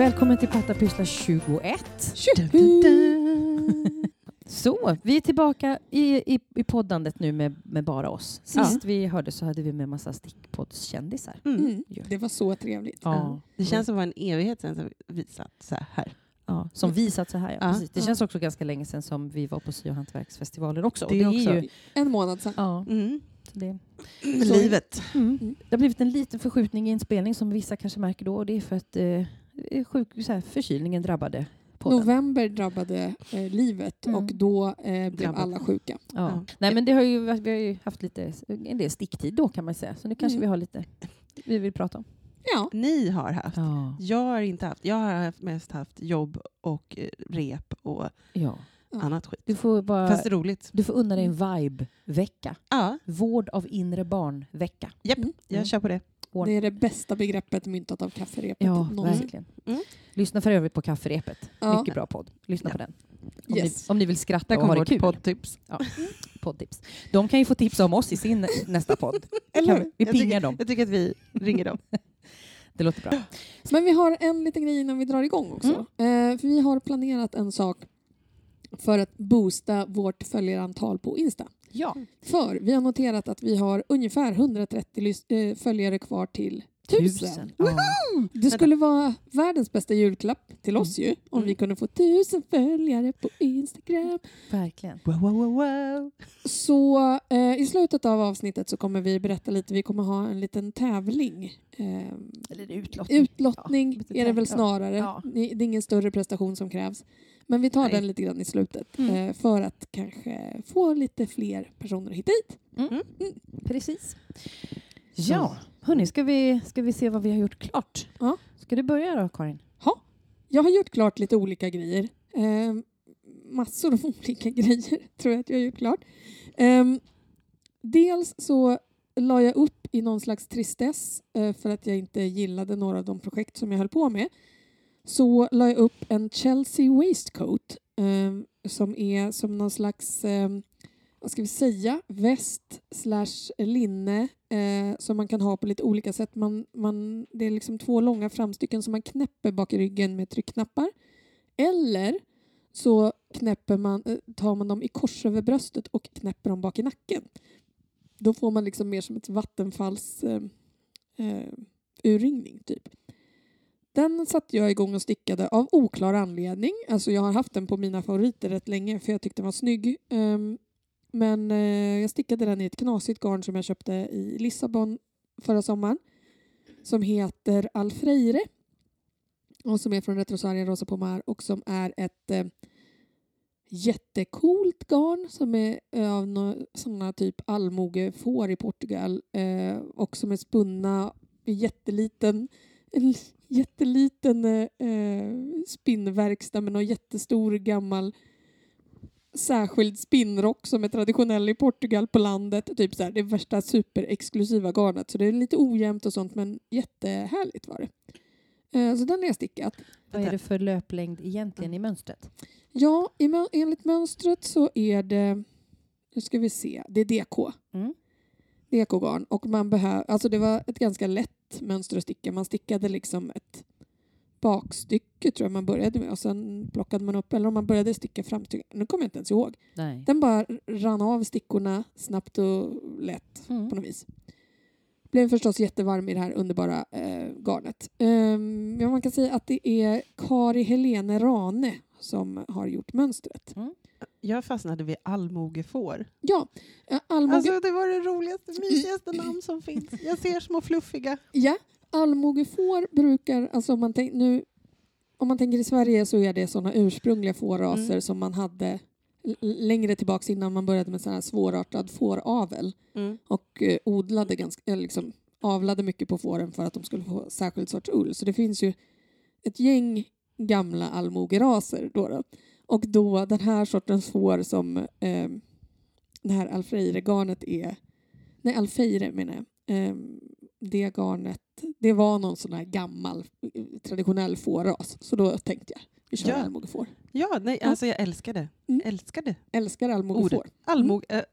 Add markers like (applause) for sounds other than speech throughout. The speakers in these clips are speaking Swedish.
Välkommen till Patta Pyssla 21. Så, vi är tillbaka i, i, i poddandet nu med, med bara oss. Sist vi hörde så hade vi med massa stickpoddskändisar. Mm. Mm. Ja. Det var så trevligt. Ja. Det känns som det var en evighet sedan som vi satt så här. Ja, som visat så här. Ja, Ja. precis. Det Ja. känns också ganska länge sedan som vi var på sy och hantverksfestivalen också. Och Det också. Är ju, En månad sedan. ja, Mm. det, Livet. Mm. det har blivit en liten förskjutning i inspelning som vissa kanske märker då. Och det är för att eh, sjuk, så här, förkylningen drabbade podden. November drabbade eh, livet Mm. och då eh, blev Drabbade. alla sjuka. Ja. Ja. Nej, men det har ju, vi har ju haft lite, en del sticktid då kan man säga. Så nu kanske Mm. vi har lite vi vill prata om. Ja, Ni har haft. Ja. Jag har inte haft. Jag har haft- mest haft jobb och eh, rep och ja. Ja. annat skit. Du får bara... Fast det är roligt. Du får unna dig en vibe-vecka. Ja, Vård av inre barn-vecka. japp. Mm. Jag Mm. kör på det. Vård. det är det bästa begreppet myntat av kafferepet Ja, någonsin. verkligen. Mm. Lyssna för övrigt på Kafferepet. Ja. Mycket bra podd. Lyssna Ja. på den. Om, Yes. ni, om ni vill skratta och ha kommer det kul. poddtips. Poddtips. De kan ju få tips om oss i sin nästa podd. (laughs) Eller vi- vi pingar tycker- dem. Jag tycker att vi ringer dem. (laughs) Det låter bra. (gasps) Men vi har en liten grej innan vi drar igång också. Eh, för vi har planerat en sak för att boosta vårt följarantal på Insta. Ja. För vi har noterat att vi har ungefär 130 lys- eh, följare kvar till 1000. Ja. Det skulle vara världens bästa julklapp till oss ju om Mm. vi kunde få 1000 följare på Instagram. Verkligen. Wow, wow, wow, wow. Så eh, i slutet av avsnittet så kommer vi berätta lite. Vi kommer ha en liten tävling. Eh, Eller utlottning. utlottning Ja, är det väl snarare. Ja. Det är ingen större prestation som krävs. Men vi tar Nej. den lite grann i slutet Mm. eh, för att kanske få lite fler personer att hitta hit. Mm. Precis. Ja, hörni, ska vi, ska vi se vad vi har gjort klart? Ja. Ska du börja då, Karin? Jag har gjort klart lite olika grejer. Eh, massor av (laughs) olika grejer tror jag att jag har gjort klart. Eh, dels så la jag upp i någon slags tristess eh, för att jag inte gillade några av de projekt som jag höll på med. Så la jag upp en Chelsea Waistcoat eh, som är som någon slags eh, vad ska vi säga, väst slash linne eh, som man kan ha på lite olika sätt. Man, man, det är liksom två långa framstycken som man knäpper bak i ryggen med tryckknappar. Eller så knäpper man, eh, tar man dem i kors över bröstet och knäpper dem bak i nacken. Då får man liksom mer som ett vattenfalls eh, eh, urringning typ. Den satte jag igång och stickade av oklar anledning. Alltså jag har haft den på mina favoriter rätt länge för jag tyckte den var snygg. Um, men uh, jag stickade den i ett knasigt garn som jag köpte i Lissabon förra sommaren. Som heter Alfreire. Och som är från Retrosarien Rosa Pomar och som är ett eh, uh, jättecoolt garn som är av no, såna typ allmogefår i Portugal eh, och som är spunna i jätteliten en jätteliten eh, eh, spinnverkstad med någon jättestor gammal särskild spinnrock som är traditionell i Portugal på landet. Typ så här, det värsta superexklusiva garnet. Så det är lite ojämnt och sånt men jättehärligt var det. Eh, så den har jag stickat. Vad är det för löplängd egentligen i mönstret? Ja, i, enligt mönstret så är det, nu ska vi se, det är DK. Mm. DK-garn. Och man behöver, alltså det var ett ganska lätt mönster att sticka. Man stickade liksom ett bakstycke tror jag man började med och sen plockade man upp, eller om man började sticka framstycken, nu kommer jag inte ens ihåg. Nej. Den bara rann av stickorna snabbt och lätt Mm. på något vis. Blev förstås jättevarm i det här underbara eh, garnet. Um, men man kan säga att det är Kari Helene Rane som har gjort mönstret. Jag fastnade vid allmogefår. Ja, eh, allmoge, Alltså det var det roligaste, mysigaste namn som finns. Jag ser små fluffiga. ja, allmogefår brukar, alltså om man, tänk, nu, om man tänker i Sverige så är det sådana ursprungliga fårraser Mm. som man hade längre tillbaks innan man började med sån här svårartad fåravel. Mm. och eh, odlade ganska, eller liksom avlade mycket på fåren för att de skulle få särskild sorts ull. Så det finns ju ett gäng gamla allmogeraser då, då. Och då den här sortens får som eh, det här alfreire-garnet är, nej alfeire menar jag, eh, det garnet, det var någon sån här gammal eh, traditionell fårras. Så då tänkte jag, vi kör Ja. allmogefår. Ja, nej, alltså jag älskar det. Mm. Älskar det. Älskar allmogefår. Allmog... eh, Jag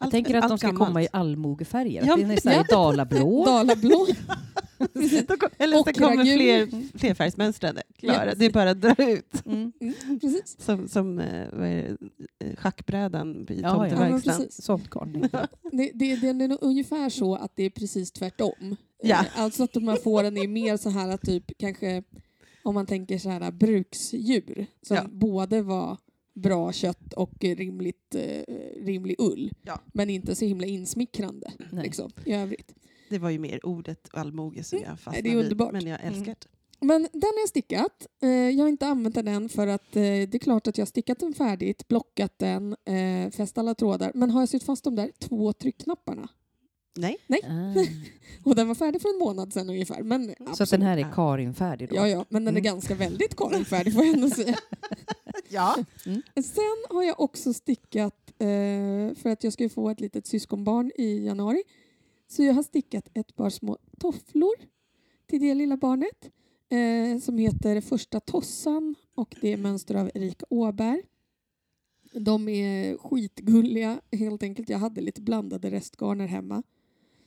Allt- tänker att de ska gammalt. komma i allmogefärger. Ja, det är nästan ja. dalablå. Dalablå. (laughs) Eller så kommer fler, flerfärgsmönstrade. Klara. Ja. Det är bara att dra ut. Mm. Mm, precis. Som, som eh, det, eh, schackbrädan vid Ja, ja. tomteverkstan. Ja, garn. (laughs) Det, det, det är nog ungefär så att det är precis tvärtom. Ja. Eh, Alltså att de här fåren är mer så här typ kanske om man tänker så här bruksdjur som Ja. både var bra kött och rimligt, eh, rimlig ull Ja. men inte så himla insmickrande Nej. liksom, i övrigt. Det var ju mer ordet allmoge som jag Nej, fastnade det är underbart. vid. Men jag älskar det. Men den har jag stickat. Eh, jag har inte använt den än för att eh, det är klart att jag har stickat den färdigt, blockat den, eh, fäst alla trådar. Men har jag sytt fast de där två tryckknapparna? Nej, Ah. (laughs) Och den var färdig för en månad sedan ungefär. Men Så att den här är. Karin-färdig då? Ja, ja, men den är Mm. ganska väldigt Karin-färdig får jag ändå säga. (laughs) ja. Sen har jag också stickat, eh, för att jag ska få ett litet syskonbarn i januari, så jag har stickat ett par små tofflor till det lilla barnet eh, som heter Första tossan och det är mönster av Erika Åberg. De är skitgulliga helt enkelt. Jag hade lite blandade restgarner hemma.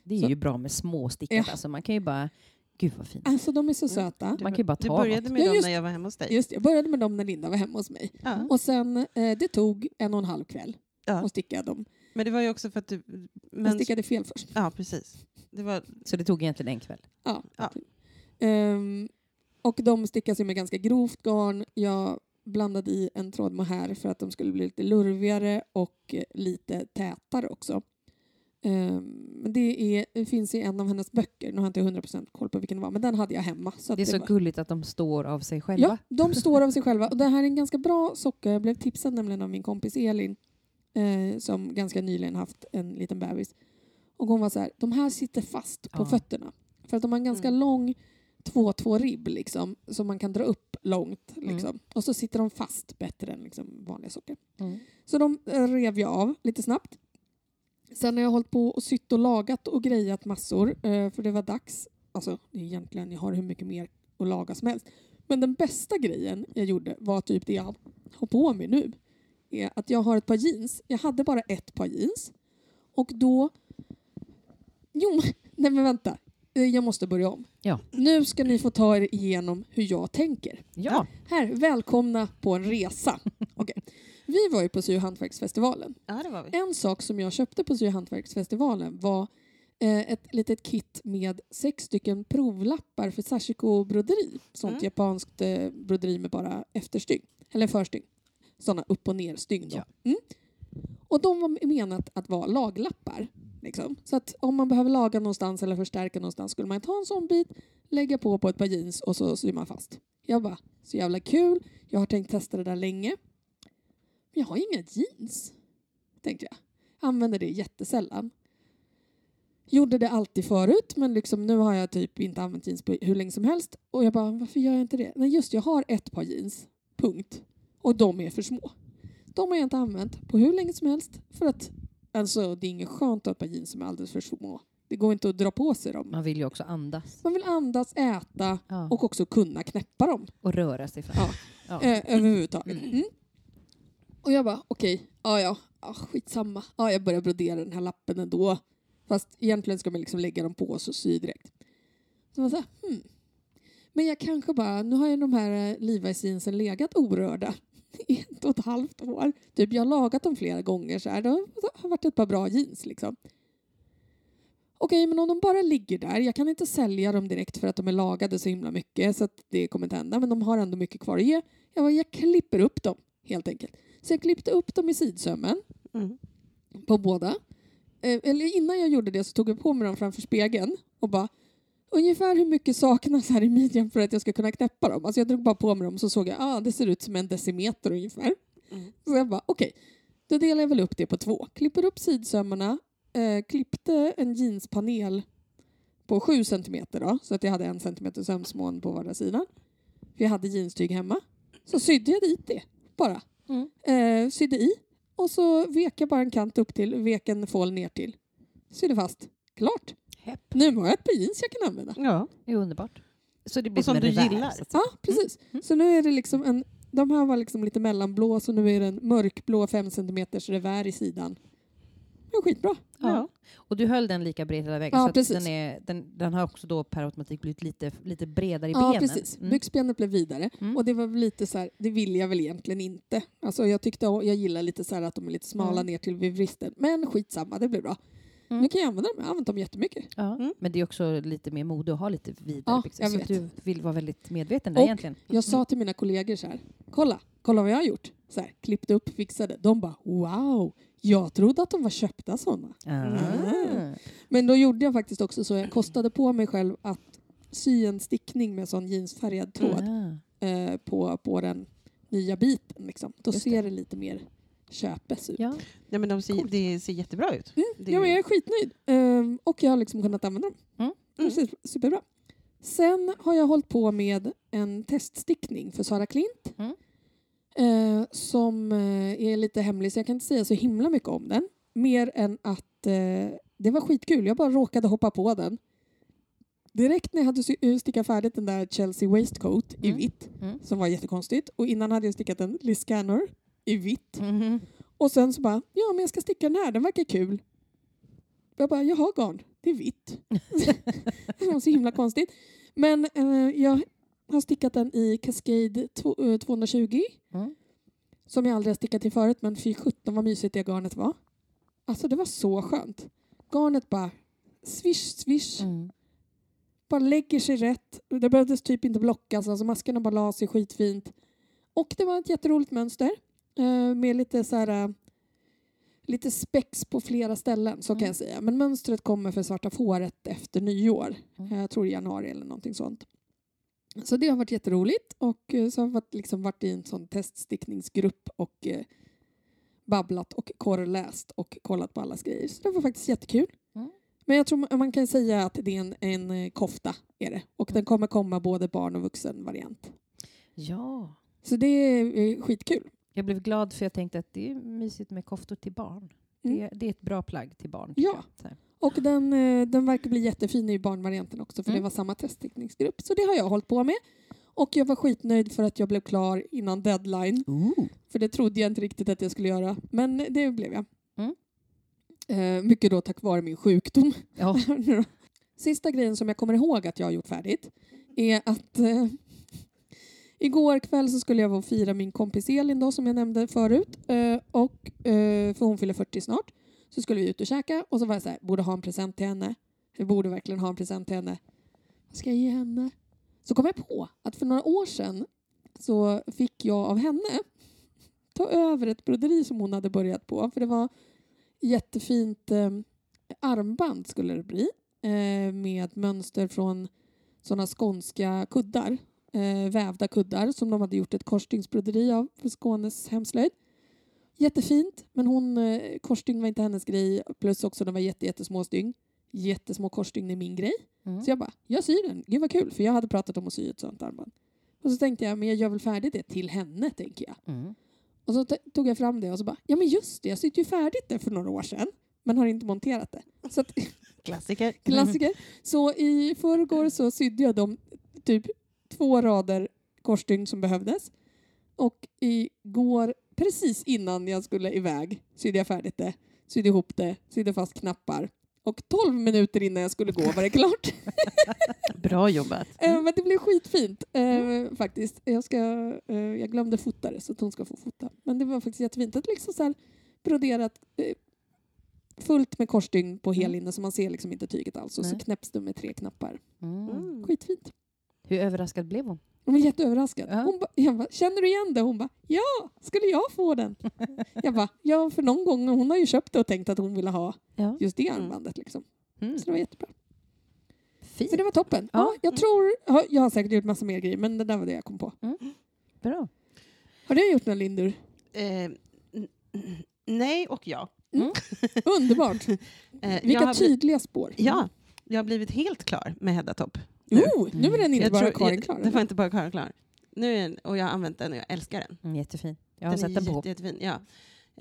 Det är Så- ju bra med småstickat. Ja. Alltså man kan ju bara... Gud vad fint. Alltså de är så söta. Man kan ju bara Du ta började något. med Ja, dem just- när jag var hemma hos dig. Just jag började med dem när Linda var hemma hos mig. Ja. Och sen, eh, det tog en och en halv kväll Ja. att sticka dem. Men det var ju också för att du... Jag Men, stickade fel först. ja, precis. Det var, Så det tog egentligen en kväll. Ja. Ja. Ehm, och de stickas ju med ganska grovt garn. Jag blandade i en tråd mohair för att de skulle bli lite lurvigare och lite tätare också. Ehm, men det, är, det finns i en av hennes böcker. Nu har jag inte 100% koll på vilken det var, men den hade jag hemma. Så Det är så var- gulligt att de står av sig själva. Ja, de står av sig själva. Och det här är en ganska bra socka. Jag blev tipsad nämligen av min kompis Elin eh, som ganska nyligen haft en liten bebis. Och hon var så här, de här sitter fast på Ja. fötterna. För att de har en ganska Mm. lång 2-2 ribb liksom, som man kan dra upp långt. Mm. Liksom. Och så sitter de fast bättre än liksom, vanliga sockor. Mm. Så de rev jag av lite snabbt. Sen har jag hållit på och sytt och lagat och grejat massor eh, för det var dags. Alltså egentligen, jag har hur mycket mer att laga som helst. Men den bästa grejen jag gjorde var typ det jag har på mig nu. Är att jag har ett par jeans. Jag hade bara ett par jeans. Och då... Jo, (laughs) nej men vänta. Eh, Jag måste börja om. Ja. Nu ska ni få ta er igenom hur jag tänker. Ja. Här, välkomna på en resa. (laughs) Okej. Vi var ju på Sy och hantverksfestivalen. ja, det var vi. En sak som jag köpte på Sy och hantverksfestivalen var eh, ett litet kit med sex stycken provlappar för sashiko-broderi. Sånt Mm. japanskt eh, broderi med bara efterstygn. Eller förstygn. Såna upp och ner stygn. då. Ja. Mm. Och de var menat att vara laglappar. Liksom. Så att om man behöver laga någonstans eller förstärka någonstans skulle man ta en sån bit, lägga på på ett par jeans och så syr man fast. Jag bara, så jävla kul. Jag har tänkt testa det där länge. Men jag har inga jeans, tänkte jag. Använder det jättesällan. Gjorde det alltid förut, men liksom nu har jag typ inte använt jeans på hur länge som helst. Och jag bara, varför gör jag inte det? Nej, just jag har ett par jeans. Punkt. Och de är för små. De har jag inte använt på hur länge som helst. För att alltså, det är inget skönt att ha ett par jeans som är alldeles för små. Det går inte att dra på sig dem. Man vill ju också andas Man vill andas, äta ja. och också kunna knäppa dem. och röra sig fram. Ja. Ja. Eh, överhuvudtaget. Mm. Mm. Och jag bara, okej, ja ja, ah, skitsamma. Ja, jag börjar brodera den här lappen ändå. Fast egentligen ska man liksom lägga dem på och sy direkt. Så man så hmm. Men jag kanske bara, nu har ju de här eh, Levi's jeansen legat orörda (laughs) i ett och ett halvt år. Typ jag har lagat dem flera gånger så här. Det har- varit ett par bra jeans liksom. Okej, men om de bara ligger där, jag kan inte sälja dem direkt för att de är lagade så himla mycket så att det kommer inte hända, men de har ändå mycket kvar att ge. Jag, bara, jag klipper upp dem helt enkelt. Så jag klippte upp dem i sidsömmen Mm. på båda. Eh, eller innan jag gjorde det så tog jag på mig dem framför spegeln och bara ungefär hur mycket saknas här i midjan för att jag ska kunna knäppa dem. Alltså jag drog bara på mig dem och så såg jag ah, det ser ut som en decimeter ungefär. Mm. Så jag bara okej, då delar jag väl upp det på två. Klipper upp sidsömmarna, eh, klippte en jeanspanel på sju centimeter då, så att jag hade en centimeter sömsmån på vardera sida. För jag hade jeanstyg hemma. Så sydde jag dit det bara. Mm. Eh, sydde i och så vek jag bara en kant upp till, vek en fål ner till. Sydde fast. Klart. Hepp. Nu har jag ett par jeans jag kan använda. Ja. Det är underbart. Så det blir Och som du revär, gillar. Ja, precis. Mm. Så nu är det liksom en... De här var liksom lite mellanblå så nu är det en mörkblå 5 cm revär i sidan. Det var skitbra. Ja. Och du höll den lika bred hela vägen? Ja, så precis. den, är, den, den har också då per automatik blivit lite, lite bredare i Ja, benen? precis. Mm. Byxbenet blev vidare. Mm. Och det var lite så här, det vill jag väl egentligen inte. Alltså jag tyckte, jag gillar lite så att de är lite smala Mm. ner till vid vristen. Men skitsamma, det blir bra. Mm. Nu kan jag använda dem, jag har använt dem jättemycket. Ja. Mm. Men det är också lite mer mode att ha lite vidare Ja, byxor. jag Så du vill vara väldigt medveten där Och- egentligen. Jag sa till mina kollegor så här, kolla, kolla vad jag har gjort. Så här, klippte upp, fixade. De bara, wow, jag trodde att de var köpta sådana. Ah. Men då gjorde jag faktiskt också så, jag kostade på mig själv att sy en stickning med sån jeansfärgad tråd Ah. eh, på, på den nya biten. Liksom. Då Just ser det lite mer köpes ut. Ja. Ja, men de ser, det ser jättebra ut. Det Ja, men jag är skitnöjd. Ehm, och jag har liksom kunnat använda dem. Mm. Det ser superbra. Sen har jag hållit på med en teststickning för Sara Klint. Mm. Eh, som eh, är lite hemlig, så jag kan inte säga så himla mycket om den. Mer än att eh, det var skitkul. Jag bara råkade hoppa på den. Direkt när jag hade eh, stickat färdigt den där Chelsea Waistcoat i Mm. vitt, Mm. som var jättekonstigt. Och innan hade jag stickat en Liz Scanner i vitt. Mhm. Och sen så bara, ja men jag ska sticka den här, den verkar kul. Jag bara, jaha garn, det är vitt. (laughs) det var så himla konstigt. Men eh, jag har stickat den i Cascade tw- eh, 220 Mm. som jag aldrig har stickat i förut men fy sjutton vad mysigt det garnet var. Alltså det var så skönt. Garnet bara swish swish, Mm. bara lägger sig rätt. Det behövdes typ inte blockas, alltså maskerna bara la sig skitfint. Och det var ett jätteroligt mönster eh, med lite så här eh, lite spex på flera ställen, så kan Mm. jag säga. Men mönstret kommer för svarta fåret efter nyår. Mm. Jag tror i januari eller någonting sånt. Så det har varit jätteroligt och eh, så har jag varit, liksom varit i en sån teststickningsgrupp och eh, babblat och korrläst och kollat på allas grejer. Så det var faktiskt jättekul. Mm. Men jag tror man- kan säga att det är en, en eh, kofta är det. Och Mm. den kommer komma både barn och vuxen variant. Ja. Så det är skitkul. Jag blev glad för jag tänkte att det är mysigt med koftor till barn. Mm. Det, det är ett bra plagg till barn. Ja. jag. Och den, eh, den verkar bli jättefin i barnvarianten också för Mm. det var samma teststickningsgrupp. Så det har jag hållit på med. Och jag var skitnöjd för att jag blev klar innan deadline. För det trodde jag inte riktigt att jag skulle göra. Men det blev jag. Mm. Eh, mycket då tack vare min sjukdom. Ja. (laughs) Sista grejen som jag kommer ihåg att jag har gjort färdigt är att eh, igår kväll så skulle jag vara och fira min kompis Elin då som jag nämnde förut. Eh, och, eh, för hon fyller 40 snart. Så skulle vi ut och käka och så var jag så här, borde ha en present till henne. Jag borde verkligen ha en present till henne. Vad ska jag ge henne? Så kom jag på att för några år sedan så fick jag av henne (laughs) ta över ett broderi som hon hade börjat på. För det var jättefint eh, armband skulle det bli. Eh, med mönster från sådana skånska kuddar. Eh, vävda kuddar som de hade gjort ett korsstygnsbroderi av för Skånes hemslöjd. Jättefint, men hon, eh, korsstygn var inte hennes grej. Plus också de var jätte, jättesmå stygn. Jättesmå korsstygn är min grej. Mm. Så jag bara, jag syr den. Gud vad kul, för jag hade pratat om att sy ett sånt armband. Och så tänkte jag, men jag gör väl färdigt det till henne, tänker jag. Mm. Och så tog jag fram det och så bara, ja men just det, jag sydde ju färdigt det för några år sedan. Men har inte monterat det. Så att, (laughs) Klassiker. klassiker. Så i förrgår så sydde jag de typ två rader korsstygn som behövdes. Och igår, precis innan jag skulle iväg, sydde jag färdigt det. Sydde ihop det, sydde fast knappar. Och 12 minuter innan jag skulle gå var det klart. (laughs) Bra jobbat. Eh, Men det blev skitfint eh, faktiskt. Jag, ska, eh, jag glömde fota det så att hon ska få fota. Men det var faktiskt jättefint. Ett liksom så här broderat eh, fullt med korsstygn på hellinne så man ser liksom inte tyget alls. Och så knäpps det med tre knappar. Mm. Mm. Skitfint. Hur överraskad blev hon? Hon var jätteöverraskad. Hon ba, jag bara, känner du igen det? Hon bara, ja, skulle jag få den? (laughs) jag bara, ja, för någon gång, hon har ju köpt det och tänkt att hon ville ha Ja. just det armbandet. Liksom. Mm. Så det var jättebra. Fint. Så det var toppen. Ja. Ja. jag tror, ja, jag har säkert gjort massa mer grejer, men det där var det jag kom på. Bra. Har du gjort några Lindur? Eh, nej och ja. Underbart. (laughs) Eh, Vilka tydliga spår. Ja, jag har blivit helt klar med Hedda Topp. Oh, nu är den inte Jag bara tror- Karin jag- klar. Det var inte bara Karin klar. Nu är den, och jag har använt den och jag älskar den. Mm, jättefin. Jag har den sett den på. jätte, jättefin. Ja.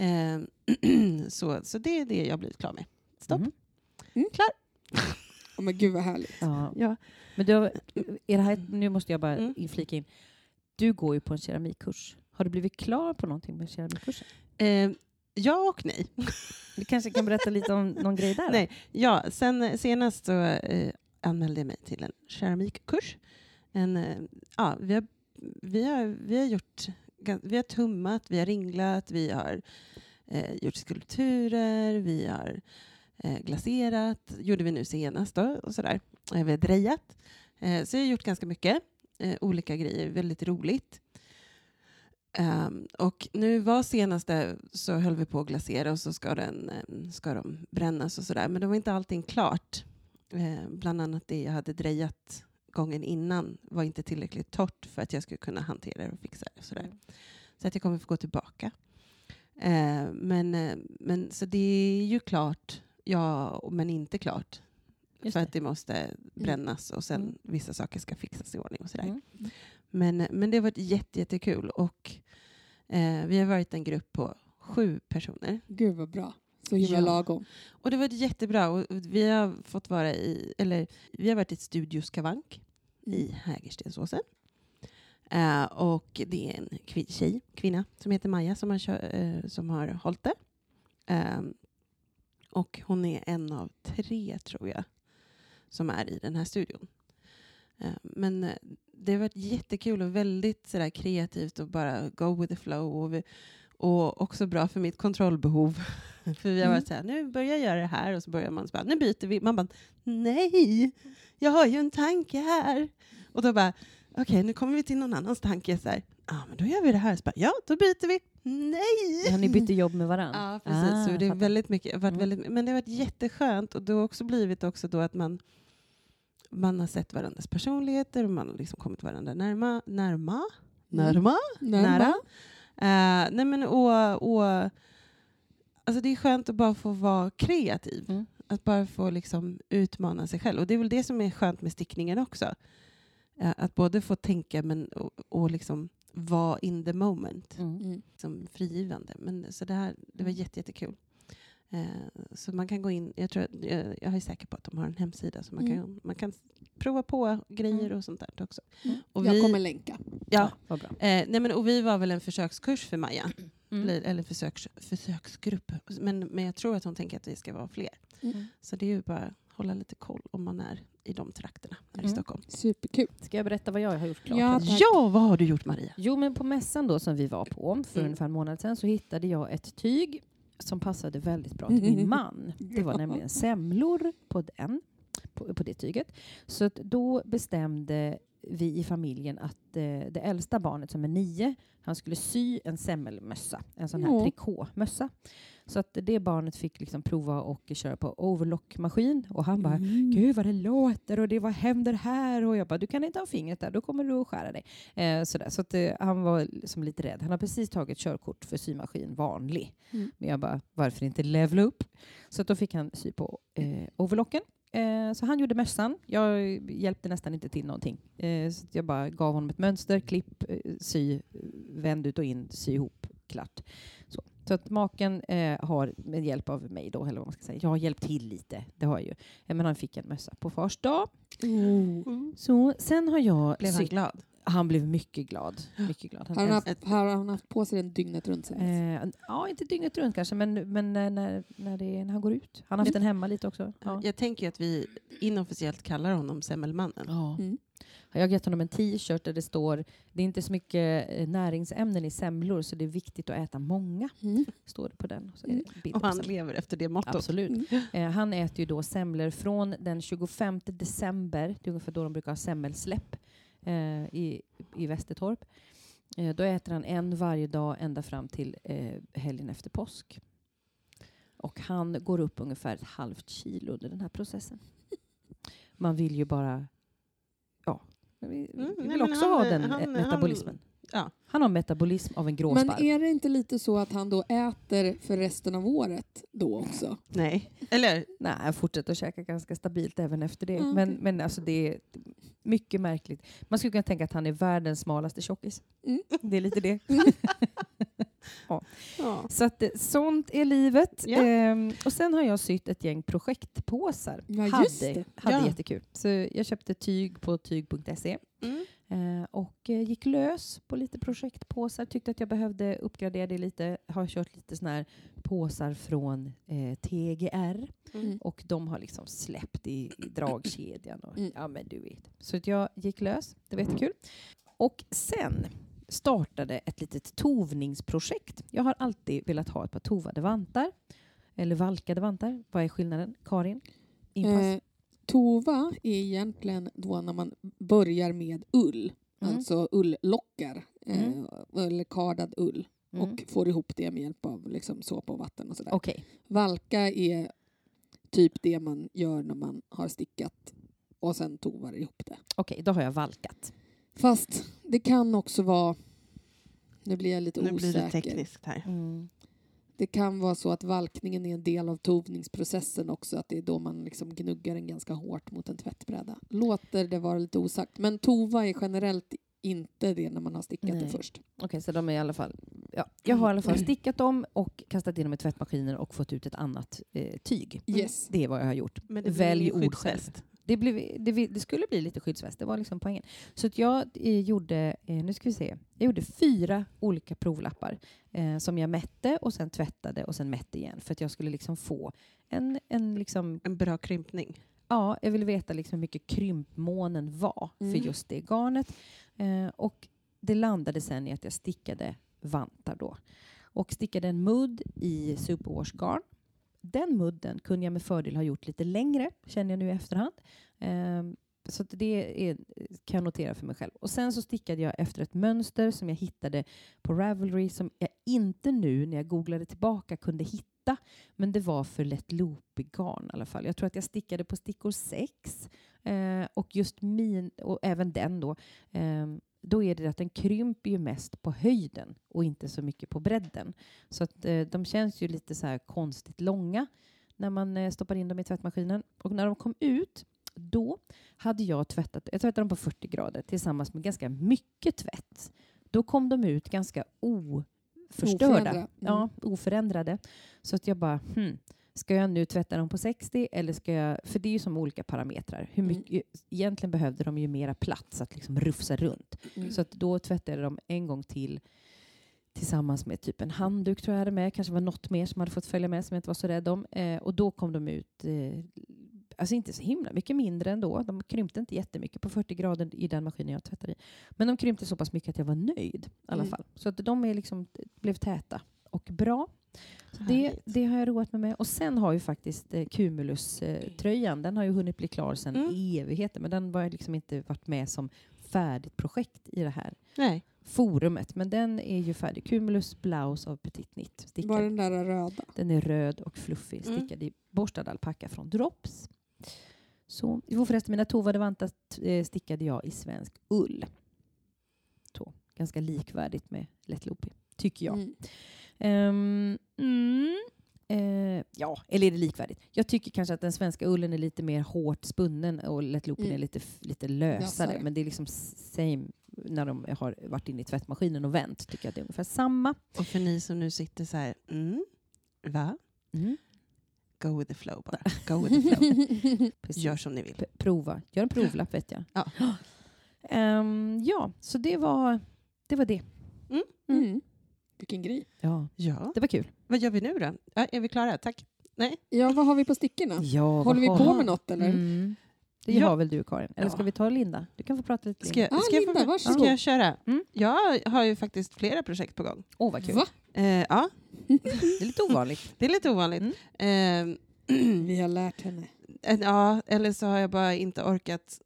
Eh, (clears throat) så, så det är det jag har blivit klar med. Stopp. Mhm. Oh, (laughs) men gud vad härligt. Ja. Ja. Men du, är det här, nu måste jag bara Mm. inflika in. Du går ju på en keramikkurs. Har du blivit klar på någonting med keramikkursen? Eh, Ja och nej. Du kanske kan berätta lite om (laughs) någon grej där? Nej, ja, sen senast så eh, anmälde jag mig till en keramikkurs. En, eh, ja, vi, har, vi, har, vi har gjort, vi har tummat, vi har ringlat, vi har eh, gjort skulpturer, vi har eh, glaserat, gjorde vi nu senast då, och sådär. Eh, vi har drejat. Eh, så jag har gjort ganska mycket eh, olika grejer, väldigt roligt. Um, och nu var senaste så höll vi på att glasera och så ska, den, eh, ska de brännas och sådär. Men då var inte allting klart. Eh, bland annat det jag hade drejat gången innan var inte tillräckligt torrt för att jag skulle kunna hantera det och fixa det. Och sådär. Mm. Så att jag kommer få gå tillbaka. Eh, men, eh, men så det är ju klart, ja, men inte klart. Just för det. att det måste brännas och sen Mm. vissa saker ska fixas i ordning och sådär. Mm. Men, men det har varit jätte, jättekul och eh, vi har varit en grupp på sju personer. Gud vad bra. Så himla Ja. lagom. Och det varit jättebra. Och vi har fått vara i, eller vi har varit i Studio Skavank Mm. i Hägerstensåsen. Eh, och det är en kvin- tjej, kvinna som heter Maja som har, eh, som har hållit det. Ehm, och hon är en av tre, tror jag, som är i den här studion. Eh, men det har varit jättekul och väldigt sådär, kreativt och bara go with the flow. Och, vi, och också bra för mitt kontrollbehov. (laughs) (laughs) för vi har Mm. varit såhär, nu börjar jag göra det här och så börjar man så bara, nu byter vi. Man bara, nej, jag har ju en tanke här. Och då bara, okej, nu kommer vi till någon annans tanke. Så här, ah, men då gör vi det här. Så bara, ja, då byter vi. Nej! Ja, ni bytte jobb med varandra? Ja, precis. så det är väldigt mycket, varit Mm. väldigt, men det har varit jätteskönt och det har också blivit också då att man, man har sett varandras personligheter och man har liksom kommit varandra närma, närma, Mm. närma, Närma. nära. Eh, nej men och, och, alltså det är skönt att bara få vara kreativ. Mm. Att bara få liksom utmana sig själv. Och det är väl det som är skönt med stickningen också. Eh, att både få tänka men, och, och liksom vara in the moment Mm. Mm. som frigivande. Men, så det, här, det var jätte, jättekul. Eh, så man kan gå in, jag, tror, att- jag, jag är säker på att de har en hemsida så man, Mm. kan, man kan prova på grejer Mm. och sånt där också. Mm. Och Jag vi- kommer länka. Ja, bra. eh, nej men, och vi var väl en försökskurs för Maja, Mm. eller, eller försöks, försöksgrupp. Men, men jag tror att hon tänker att vi ska vara fler. Mm. Så det är ju bara att hålla lite koll om man är i de trakterna här i Mm. Stockholm. Superkul. Ska jag berätta vad jag har gjort klart? Ja. Ja, vad har du gjort Maria? Jo, men på mässan då som vi var på för Mm. ungefär en månad sedan så hittade jag ett tyg som passade väldigt bra till min (laughs) man. Det var nämligen semlor på den, på, på det tyget. Så då bestämde vi i familjen att eh, det äldsta barnet som är nio, han skulle sy en semmelmössa, en sån här trikåmössa. Så att det barnet fick liksom prova och köra på overlockmaskin och han bara Mm. Gud vad det låter och det vad händer här? Och jag bara, du kan inte ha fingret där, då kommer du att skära dig. Eh, sådär. Så att, eh, han var liksom lite rädd. Han har precis tagit körkort för symaskin, vanlig. Mm. Men jag bara, varför inte levela upp? Så att då fick han sy på eh, overlocken. Eh, så han gjorde mössan. Jag hjälpte nästan inte till någonting. Eh, så jag bara gav honom ett mönster, klipp, eh, sy, vänd ut och in, sy ihop, klart. Så, så att maken eh, har med hjälp av mig då, eller vad man ska säga, jag har hjälpt till lite, det har jag ju. Eh, men han fick en mössa på fars dag. Oh. Så sen har jag Blev han glad? Han blev mycket glad. Mycket glad. Han Har han, haft, har han haft på sig den dygnet runt? Eh, ja, inte dygnet runt kanske, men, men när, när, det, när han går ut. Han har haft den hemma lite också. Ja. Jag tänker att vi inofficiellt kallar honom Semmelmannen. Ja. Mm. Jag har gett honom en t-shirt där det står det är inte så mycket eh, näringsämnen i semlor så det är viktigt att äta många. Mm. Står det på den. Så är det bild Och han semlor. lever efter det mottot. Absolut. Mm. Eh, han äter ju då semlor från den 25 december, det är ungefär då de brukar ha semmelsläpp eh, i, i Västertorp. Eh, då äter han en varje dag ända fram till eh, helgen efter påsk. Och han går upp ungefär ett halvt kilo under den här processen. Man vill ju bara... Ja, vi, vi Mm, vill men också han- ha den han- metabolismen. Ja. Han har metabolism av en Men gråsparv. är det inte lite så att han då äter för resten av året då också? Nej. Eller? Nej, jag fortsätter att käka ganska stabilt även efter det. Mm, men, men alltså det är mycket märkligt. Man skulle kunna tänka att han är världens smalaste tjockis. Mm. Det är lite det. (laughs) (laughs) Ja. Så att, eh, sånt är livet. Ja. Ehm, och sen har jag sytt ett gäng projektpåsar. Ja, just hade det. hade Ja. jättekul. Så jag köpte tyg på tyg.se Mm. Eh, och eh, gick lös på lite projektpåsar. Tyckte att jag behövde uppgradera det lite. Har kört lite sån här påsar från eh, TGR Mm. och de har liksom släppt i, i dragkedjan. Och, Mm. Ja, men du vet. Så att jag gick lös. Det var jättekul. Och sen startade ett litet tovningsprojekt. Jag har alltid velat ha ett par tovade vantar. Eller valkade vantar. Vad är skillnaden? Karin? Inpass? Eh, tova är egentligen då när man börjar med ull, Mm. alltså ulllockar, eh, Mm. eller kardad ull, Mm. och får ihop det med hjälp av liksom, såpa och vatten och sådär. Okej. Valka är typ det man gör när man har stickat och sen tovar ihop det. Okej, då har jag valkat. Fast det kan också vara, nu blir jag lite Nu blir osäker. det tekniskt här. Mm. Det kan vara så att valkningen är en del av tovningsprocessen också, att det är då man liksom gnuggar den ganska hårt mot en tvättbräda. Låter det vara lite osagt, men tova är generellt inte det när man har stickat Nej. det först. Okej, så de är i alla fall... Ja, jag har i alla fall stickat dem och kastat in dem i tvättmaskinen och fått ut ett annat eh, tyg. Yes. Det är vad jag har gjort. Men det Välj ord själv. Det, blev, det, det skulle bli lite skyddsväst, det var liksom poängen. Så att jag eh, gjorde, eh, nu ska vi se, jag gjorde fyra olika provlappar eh, som jag mätte och sen tvättade och sen mätte igen för att jag skulle liksom få en, en liksom, En bra krympning. ja, jag ville veta liksom hur mycket krympmånen var Mm. för just det garnet. Eh, och det landade sen i att jag stickade vantar då. Och stickade en mudd i superwash-garn. Den mudden kunde jag med fördel ha gjort lite längre, känner jag nu i efterhand. Ehm, så det är, kan jag notera för mig själv. Och sen så stickade jag efter ett mönster som jag hittade på Ravelry som jag inte nu när jag googlade tillbaka kunde hitta. Men det var för lätt loopig garn i alla fall. Jag tror att jag stickade på stickor 6 eh, och just min, och även den då, ehm, då är det att den krymper ju mest på höjden och inte så mycket på bredden. Så att eh, de känns ju lite så här konstigt långa när man eh, stoppar in dem i tvättmaskinen. Och när de kom ut, då hade jag tvättat, jag tvättade dem på 40 grader tillsammans med ganska mycket tvätt. Då kom de ut ganska oförstörda. Oförändrade. Mm. Ja, oförändrade. Så att jag bara, hmm, ska jag nu tvätta dem på 60 eller ska jag, för det är ju som olika parametrar. Hur Mm. mycket, Egentligen behövde de ju mera plats att liksom rufsa runt. Mm. Så att då tvättade jag dem en gång till tillsammans med typ en handduk tror jag hade med. Kanske var något mer som hade fått följa med som jag inte var så rädd om. Eh, och då kom de ut, eh, alltså inte så himla mycket mindre ändå. De krympte inte jättemycket på 40 grader i den maskinen jag tvättade i. Men de krympte så pass mycket att jag var nöjd i alla Mm. fall. Så att de är liksom, blev täta och bra. Det, det har jag roat mig med. Och sen har ju faktiskt eh, Cumulus-tröjan, den har ju hunnit bli klar sedan Mm. evigheter. Men den har liksom inte varit med som färdigt projekt i det här Nej. forumet. Men den är ju färdig. Cumulus Blouse av Petit Knit. Stickad. Var den där röda? Den är röd och fluffig, Mm. stickad i borstad alpacka från Drops. Så, jo förresten, mina tovade vantar eh, stickade jag i svensk ull. Så, ganska likvärdigt med lätt loopy, tycker jag. Mm. Ehm, mm, eh, ja, eller är det likvärdigt? Jag tycker kanske att den svenska ullen är lite mer hårt spunnen och lätt loopy Mm. är lite, lite lösare. Lösare. Men det är liksom same när de har varit inne i tvättmaskinen och vänt. Tycker jag att det är ungefär samma. Och för ni som nu sitter så här, mm, va? Mm. Go with the flow bara. Go with the flow. (laughs) Gör som ni vill. P- prova. Gör en provlapp vet jag. Ja. (gasps) Ehm, ja, så det var det. Var det. Mm. Vilken grej. Ja, Ja, det var kul. vad gör vi nu då? Ja, är vi klara? Tack. Nej? Ja, vad har vi på stickorna? Ja, Håller vi på med något eller? Mm. Det Ja. har väl du Karin? Eller ska Ja. vi ta Linda? Du kan få prata lite. Ska, Linda. Ah, ska, jag, Linda, få, ska jag köra? Mm. Jag har ju faktiskt flera projekt på gång. Åh, vad kul. Va? Eh, ja, (laughs) Det är lite ovanligt. det är lite ovanligt. Mm. Eh, Vi har lärt henne. Eh, Ja, eller så har jag bara inte orkat.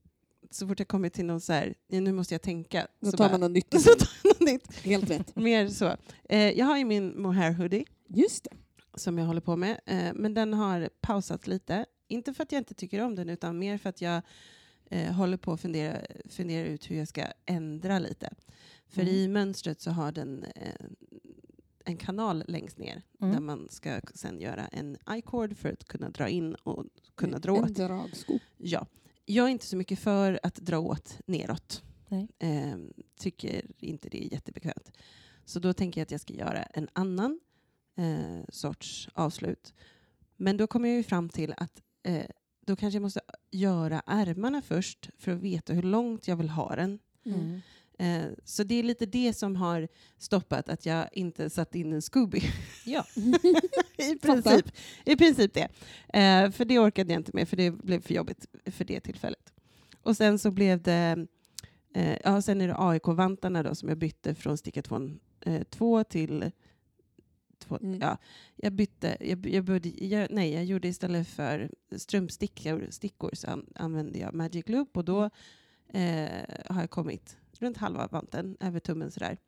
Så fort jag kommit till någon så här, "Ja, nu måste jag tänka. Då så tar bara, man något nytt. (laughs) så tar något nytt. Helt rätt. Mer så. Eh, jag har ju min mohair hoodie Just det. som jag håller på med. Eh, men den har pausat lite. Inte för att jag inte tycker om den utan mer för att jag eh, håller på att fundera, fundera ut hur jag ska ändra lite. För Mm. i mönstret så har den eh, en kanal längst ner Mm. där man ska sen göra en i-cord för att kunna dra in och kunna dra En åt. dragsko. Ja. Jag är inte så mycket för att dra åt neråt. Ehm, tycker inte det är jättebekvämt. Så då tänker jag att jag ska göra en annan eh, sorts avslut. Men då kommer jag ju fram till att eh, då kanske jag måste göra ärmarna först för att veta hur långt jag vill ha den. Mm. Eh, så det är lite det som har stoppat att jag inte satt in en Scooby. Ja. (laughs) I, princip, I princip det. Eh, för det orkade jag inte med, för det blev för jobbigt för det tillfället. Och sen så blev det... Eh, ja, sen är det AIK-vantarna då som jag bytte från sticka 2 till... Två, Mm. ja, jag bytte... Jag, jag började, jag, nej, jag gjorde istället för strumpstickor stickor, så an, använde jag Magic Loop och då har jag kommit runt halva vanten, över tummen sådär.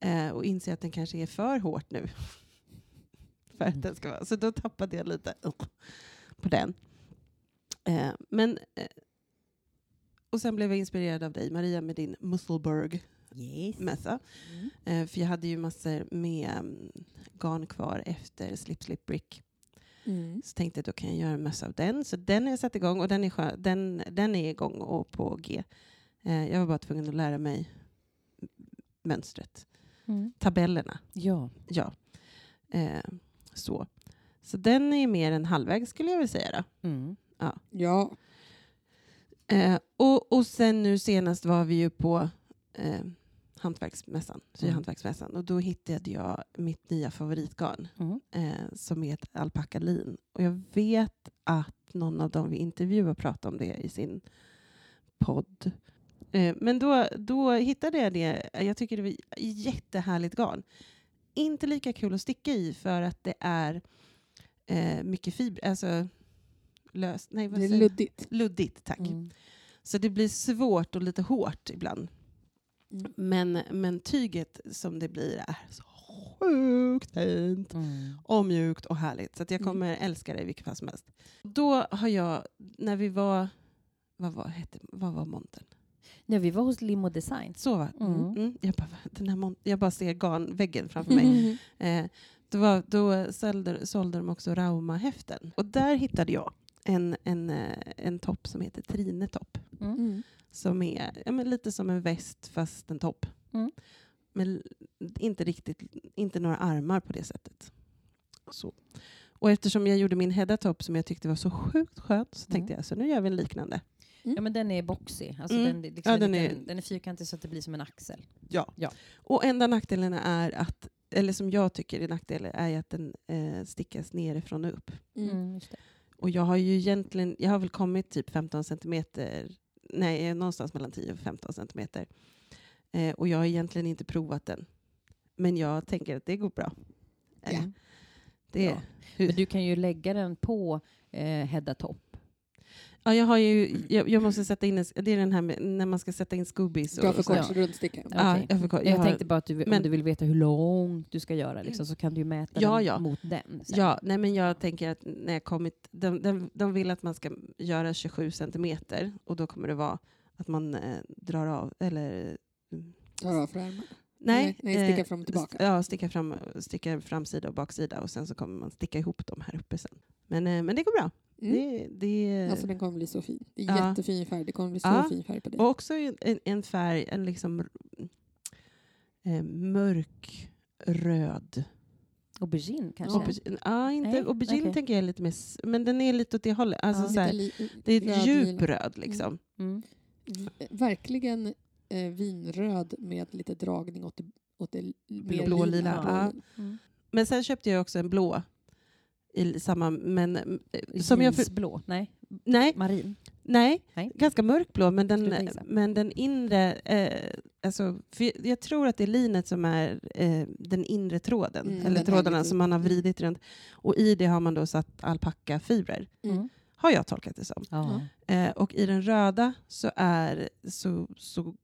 Eh, och inser att den kanske är för hårt nu. (laughs) för att den ska vara. Så då tappade jag lite på den. Eh, men, eh, och sen blev jag inspirerad av dig, Maria, med din Musselburg-mössa. Mm. Eh, för jag hade ju massor med mm, garn kvar efter Slip Slip Brick. Mm. Så tänkte jag då kan jag göra en mössa av den. Så den har jag satt igång och den är, skö- den, den är igång och på G. Eh, jag var bara tvungen att lära mig mönstret. Mm. Tabellerna, Ja. ja. Eh, så. så den är mer än halvvägs skulle jag vilja säga. Då. Mm. Ja. Eh, och, och sen nu senast var vi ju på eh, hantverksmässan, syhantverksmässan. Och då hittade jag mitt nya favoritgarn Mm. eh, som är ett alpackalin. Och jag vet att någon av dem vi intervjuade pratade om det i sin podd. Eh, men då, då hittade jag det. Jag tycker det var jättehärligt garn. Inte lika kul att sticka i för att det är eh, mycket fiber, alltså löst. Nej, vad Det är säger- luddigt. luddigt. Tack. Mm. Så det blir svårt och lite hårt ibland. Mm. Men, men tyget som det blir är så sjukt fint Mm. och mjukt och härligt. Så att jag Mm. kommer älska det i vilket fall som helst. Då har jag, när vi var, vad var, hette, vad var montern? Ja, vi var hos Limo Design. Så var Mm. mm. jag, bara, den här jag bara ser garnväggen framför mig. Mm. Eh, då var, då sålde, sålde de också Rauma-häften. Och där hittade jag en, en, eh, en topp som heter Trinetopp. Mm. Mm. Som är ja, men lite som en väst fast en topp. Mm. Men inte riktigt, inte några armar på det sättet. Så. Och eftersom jag gjorde min Hedda-topp som jag tyckte var så sjukt skönt så tänkte Mm. jag så nu gör vi en liknande. Ja, men den är boxig. Alltså Mm. den, liksom Ja, en den är- den är fyrkantig så att det blir som en axel. Ja. Ja. Och enda nackdelen är att, eller som jag tycker är nackdelen, är att den eh, stickas nerifrån och upp. Mm. Mm, just det. Och jag har ju egentligen, jag har väl kommit typ 15 centimeter, nej någonstans mellan 10 och 15 centimeter. Eh, och jag har egentligen inte provat den. Men jag tänker att det går bra. Ja. Eh, det, Ja. Men du kan ju lägga den på eh, Hedda Topp. Ja, jag, har ju, jag, jag måste sätta in en, det är den här med, när man ska sätta in scoobies. Du har för och så. kort rundsticka. Ja, Okej. jag, får, jag, Jag, har, tänkte bara att du, men- om du vill veta hur långt du ska göra liksom, så kan du mäta Ja, den ja. mot den. sen. Ja, nej men jag tänker att när jag kommit, de, de, de vill att man ska göra 27 centimeter och då kommer det vara att man eh, drar av, eller mm, Tar av för armarna. nej, Nej, nej, sticka eh, fram och tillbaka. Ja, sticka, fram, sticka framsida och baksida och sen så kommer man sticka ihop dem här uppe sen. Men, eh, men det går bra. Mm. Det, det, Alltså den kommer bli så fin. Det är Ja. jättefin färg. Det kommer bli så Ja. fin färg på dig. Och också en, en- färg, en liksom eh, mörk röd. Aubergine kanske? Aubergine, ja, inte, Nej, aubergine okej. tänker jag är lite mer, men den är lite åt det hållet. Alltså, Ja. så här, Lite li- det är ett djup lila. röd liksom. Mm. V- Verkligen eh, vinröd med lite dragning åt det, åt det mer blå, lila. ja. Mm. Men sen köpte jag också en blå. I samma, men eh, som jag... För, Jeansblå? Nej, nej, marin? nej, Nej. ganska mörkblå, men den, men den inre... Eh, alltså, för jag- tror att det är linet som är eh, den inre tråden, Mm, eller trådarna som man har vridit runt. Och i det har man då satt alpackafibrer, Mm. har jag tolkat det som. Ja. Eh, och i den röda så är, så, så,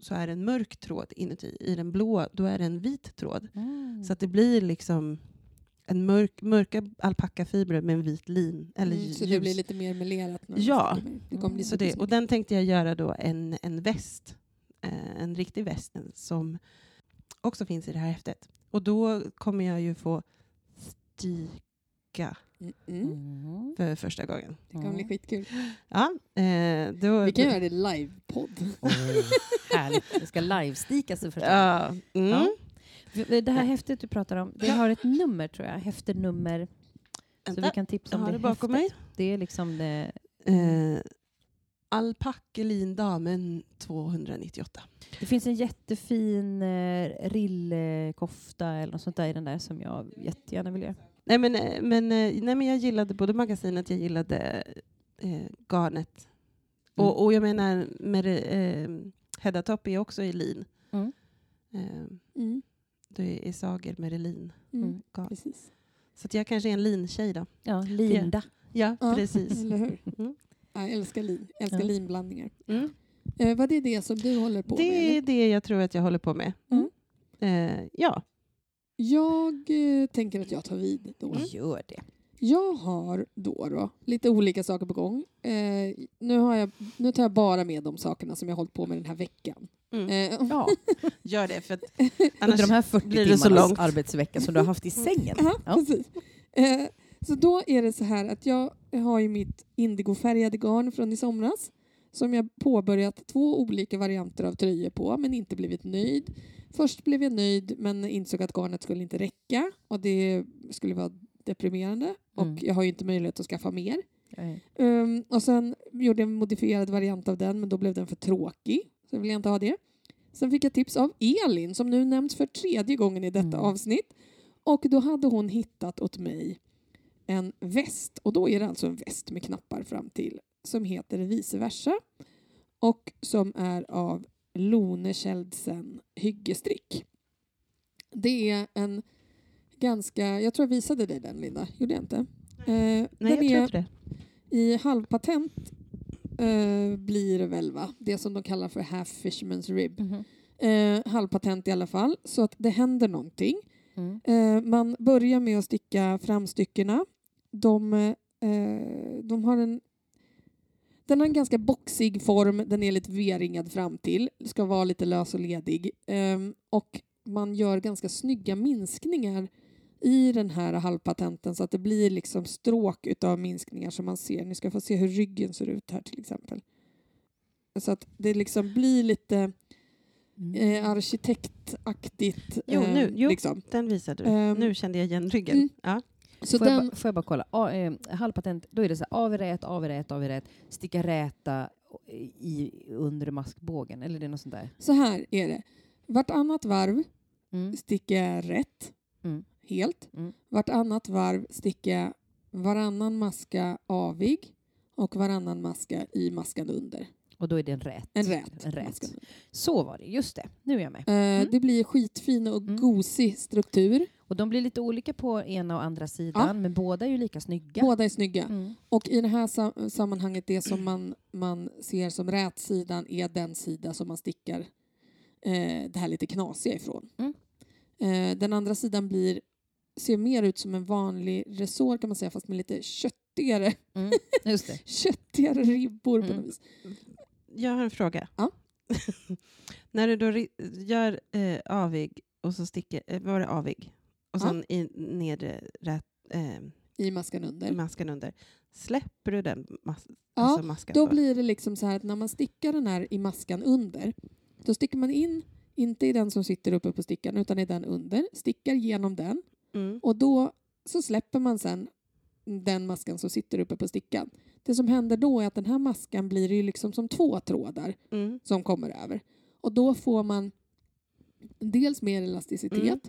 så är det en mörk tråd inuti. I den blå då är det en vit tråd. Mm. Så att det blir liksom en mörk, mörka alpackafibrer med en vit lin. Eller Mm, så det blir lite mer man Ja. Det kommer bli så så det, och den tänkte jag göra då en, en väst. Eh, en riktig väst som också finns i det här häftet. Och då kommer jag ju få stika Mm, mm. Mm. för första gången. Det kommer bli skitkul. Ja, eh, då, Vi kan göra det live-podd. Åh, härligt. Det ska livestikas det första. Ja, mm. Ja. Det här häftet du pratar om, det har ett nummer tror jag. Häftenummer. Så vi kan tipsa om det det bakom mig. Det är liksom det... Eh, Alpackelin damen 298. Det finns en jättefin eh, rillkofta eller något sånt där i den där som jag jättegärna vill göra. Nej men, eh, men, eh, nej men jag gillade både magasinet, jag gillade eh, garnet. Mm. Och, och jag menar, med eh, Hedda Topp är också i lin. Mm. Eh, Mm. Det är Sager med det lin. Mm. Mm. Precis. Så att jag kanske är en lintjej då. Ja, Linda. Ja, Ja. (laughs) precis. Eller hur? Mm. Ja, Jag älskar lin. Jag älskar Ja. linblandningar. Mm. Eh, vad är det som du håller på Det med? är eller? det jag tror att jag håller på med. Mm. Eh, ja. Jag eh, tänker att jag tar vid då. Gör det. Jag har då, då lite olika saker på gång. Eh, nu, har jag, nu tar jag bara med de sakerna som jag har hållit på med den här veckan. Mm. Eh, Ja, Gör det, för att (laughs) under annars de här 40 blir det så långt. arbetsvecka som du har haft i sängen. Ja, precis. Eh, så då är det så här att jag har ju mitt indigofärgade garn från i somras som jag påbörjat två olika varianter av tröjor på men inte blivit nöjd. Först blev jag nöjd men insåg att garnet skulle inte räcka och det skulle vara deprimerande och Mm. jag har ju inte möjlighet att skaffa mer. Um, och sen gjorde jag en modifierad variant av den men då blev den för tråkig så jag vill inte ha det. Sen fick jag tips av Elin som nu nämns för tredje gången i detta Mm. avsnitt. Och då hade hon hittat åt mig en väst och då är det alltså en väst med knappar fram till som heter vice versa och som är av Lone Kjeldsen hyggestrick. Det är en ganska, jag tror jag visade dig den Linda, gjorde jag inte? Eh, Nej, jag tror är inte det. i halvpatent eh, blir det väl va? Det som de kallar för half fisherman's rib. Mhm. Eh, halvpatent i alla fall, så att det händer någonting. Mm. Eh, man börjar med att sticka framstyckena. De, eh, de har en den har en ganska boxig form, den är lite V-ringad fram till, ska vara lite lös och ledig. Ehm, och man gör ganska snygga minskningar i den här halvpatenten så att det blir liksom stråk utav minskningar som man ser. Ni ska få se hur ryggen ser ut här till exempel. Så att det liksom blir lite eh, arkitektaktigt. Jo, eh, nu- jo. Liksom. Den visade du. Ehm, nu kände jag igen ryggen. mm. Ja. Så Får, jag den, bara, får jag bara kolla? A, eh, halvpatent, då är det så här, av i rät, av i rät, av i rät, sticka räta i under maskbågen, eller det är något sånt där? så här är det. Vartannat varv Mm. sticker jag rätt, Mm. Helt. Mm. Vartannat varv sticker jag varannan maska avig och varannan maska i maskan under. Och då är det en rät. En rät. En rät. Så var det, just det. Nu är jag med. Eh, Det blir skitfin och Mm. gosig struktur. Och de blir lite olika på ena och andra sidan, men båda är ju lika snygga. Båda är snygga. Mm. Och i det här sam- sammanhanget, det som man, man ser som rätsidan är den sida som man stickar eh, det här lite knasiga ifrån. Mm. Eh, den andra sidan blir, ser mer ut som en vanlig resår kan man säga, fast med lite köttigare, Mm. Just det. (laughs) köttigare ribbor på Mm. något vis. Jag har en fråga. Ja. (laughs) När du då gör eh, avig och så sticker, eh, var det avig? Och Ja. sen i nedre rät, eh, I maskan under. maskan under. Släpper du den mas Ja, alltså maskan Då blir det liksom så här att när man stickar den här i maskan under, då sticker man in, inte i den som sitter uppe på stickan, utan i den under, stickar genom den Mm. Och då så släpper man sen den maskan som sitter uppe på stickan. Det som händer då är att den här maskan blir ju liksom som två trådar Mm. som kommer över. Och då får man dels mer elasticitet Mm.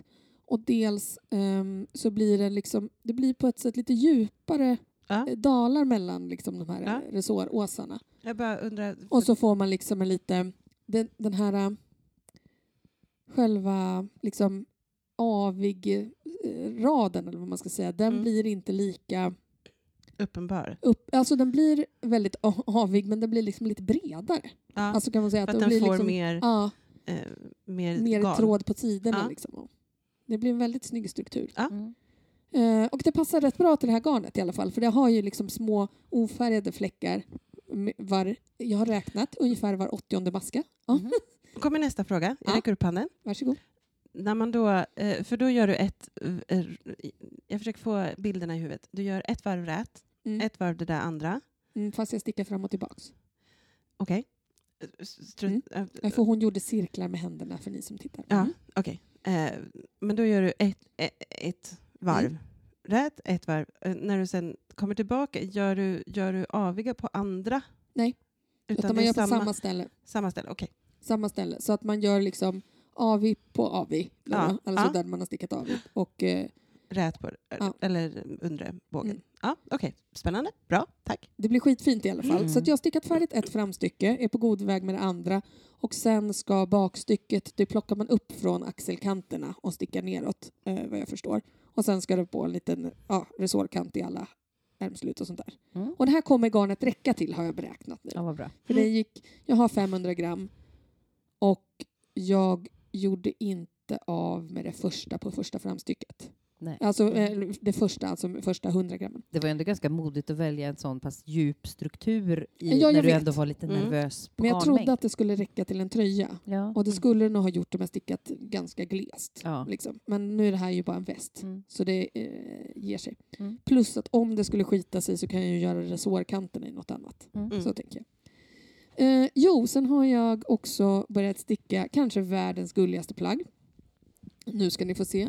och dels ehm, så blir det liksom, det blir på ett sätt lite djupare Ja. eh, dalar mellan liksom de här Ja. resåråsarna. Undrar. Och så får man liksom en lite, den, den här äh, själva liksom avig eh, raden eller vad man ska säga, den Mm. blir inte lika uppenbar. upp, alltså den blir väldigt avig men den blir liksom lite bredare. Ja, Alltså kan man säga att, att den blir får liksom, mer, ja, eh, mer, mer tråd på sidorna Ja. liksom. Det blir en väldigt snygg struktur. Ja. Mm. Eh, och det passar rätt bra till det här garnet i alla fall för det har ju liksom små ofärgade fläckar var, jag har räknat ungefär var åttionde maska. Ja, Mhm. kommer nästa fråga. Jag Ja. räcker upp handen. varsågod. När man då, eh, för då gör du ett... eh, Jag försöker få bilderna i huvudet. Du gör ett varv rät, Mm. ett varv det där andra. Mm, fast jag stickar fram och tillbaks. Okej. Eh, Stru- eh, För hon gjorde cirklar med händerna för ni som tittar. Ja, Mm. okej. Eh, men då gör du ett, ett, ett varv Mm. rätt, ett varv. Eh, när du sen kommer tillbaka, gör du, gör du aviga på andra? Nej. Utan Utan man gör på samma, samma ställe. samma ställe? Okej. Samma ställe. Så att man gör liksom AVI på AVI. Ja, Alltså ja. där man har stickat AVI. Och eh, Rät på Ja. eller undre bågen. Mm. Ja, Okej, spännande. Bra, tack. det blir skitfint i alla fall. Mm. Så jag har stickat färdigt ett framstycke, är på god väg med det andra. Och sen ska bakstycket, det plockar man upp från axelkanterna och stickar neråt, eh, vad jag förstår. Och sen ska det på en liten ja, resårkant i alla ärmslut och sånt där. Mm. Och det här kommer garnet räcka till har jag beräknat nu. Ja, vad bra. För det gick, jag har 500 gram och jag gjorde inte av med det första på första framstycket. Nej. Alltså eh, det första, alltså första 100 grammen. Det var ändå ganska modigt att välja en sån pass djup struktur i, Ja, när du vet. ändå var lite Mm. nervös på Men jag garnmängd. trodde att det skulle räcka till en tröja. Ja. Och det skulle det nog ha gjort om jag stickat ganska glest. Ja. Liksom. Men nu är det här ju bara en väst. Mm. Så det eh, ger sig. Mm. Plus att om det skulle skita sig så kan jag ju göra resårkanterna i något annat. Mm. Så tänker jag. Eh, jo, sen har jag också börjat sticka kanske världens gulligaste plagg. Nu ska ni få se.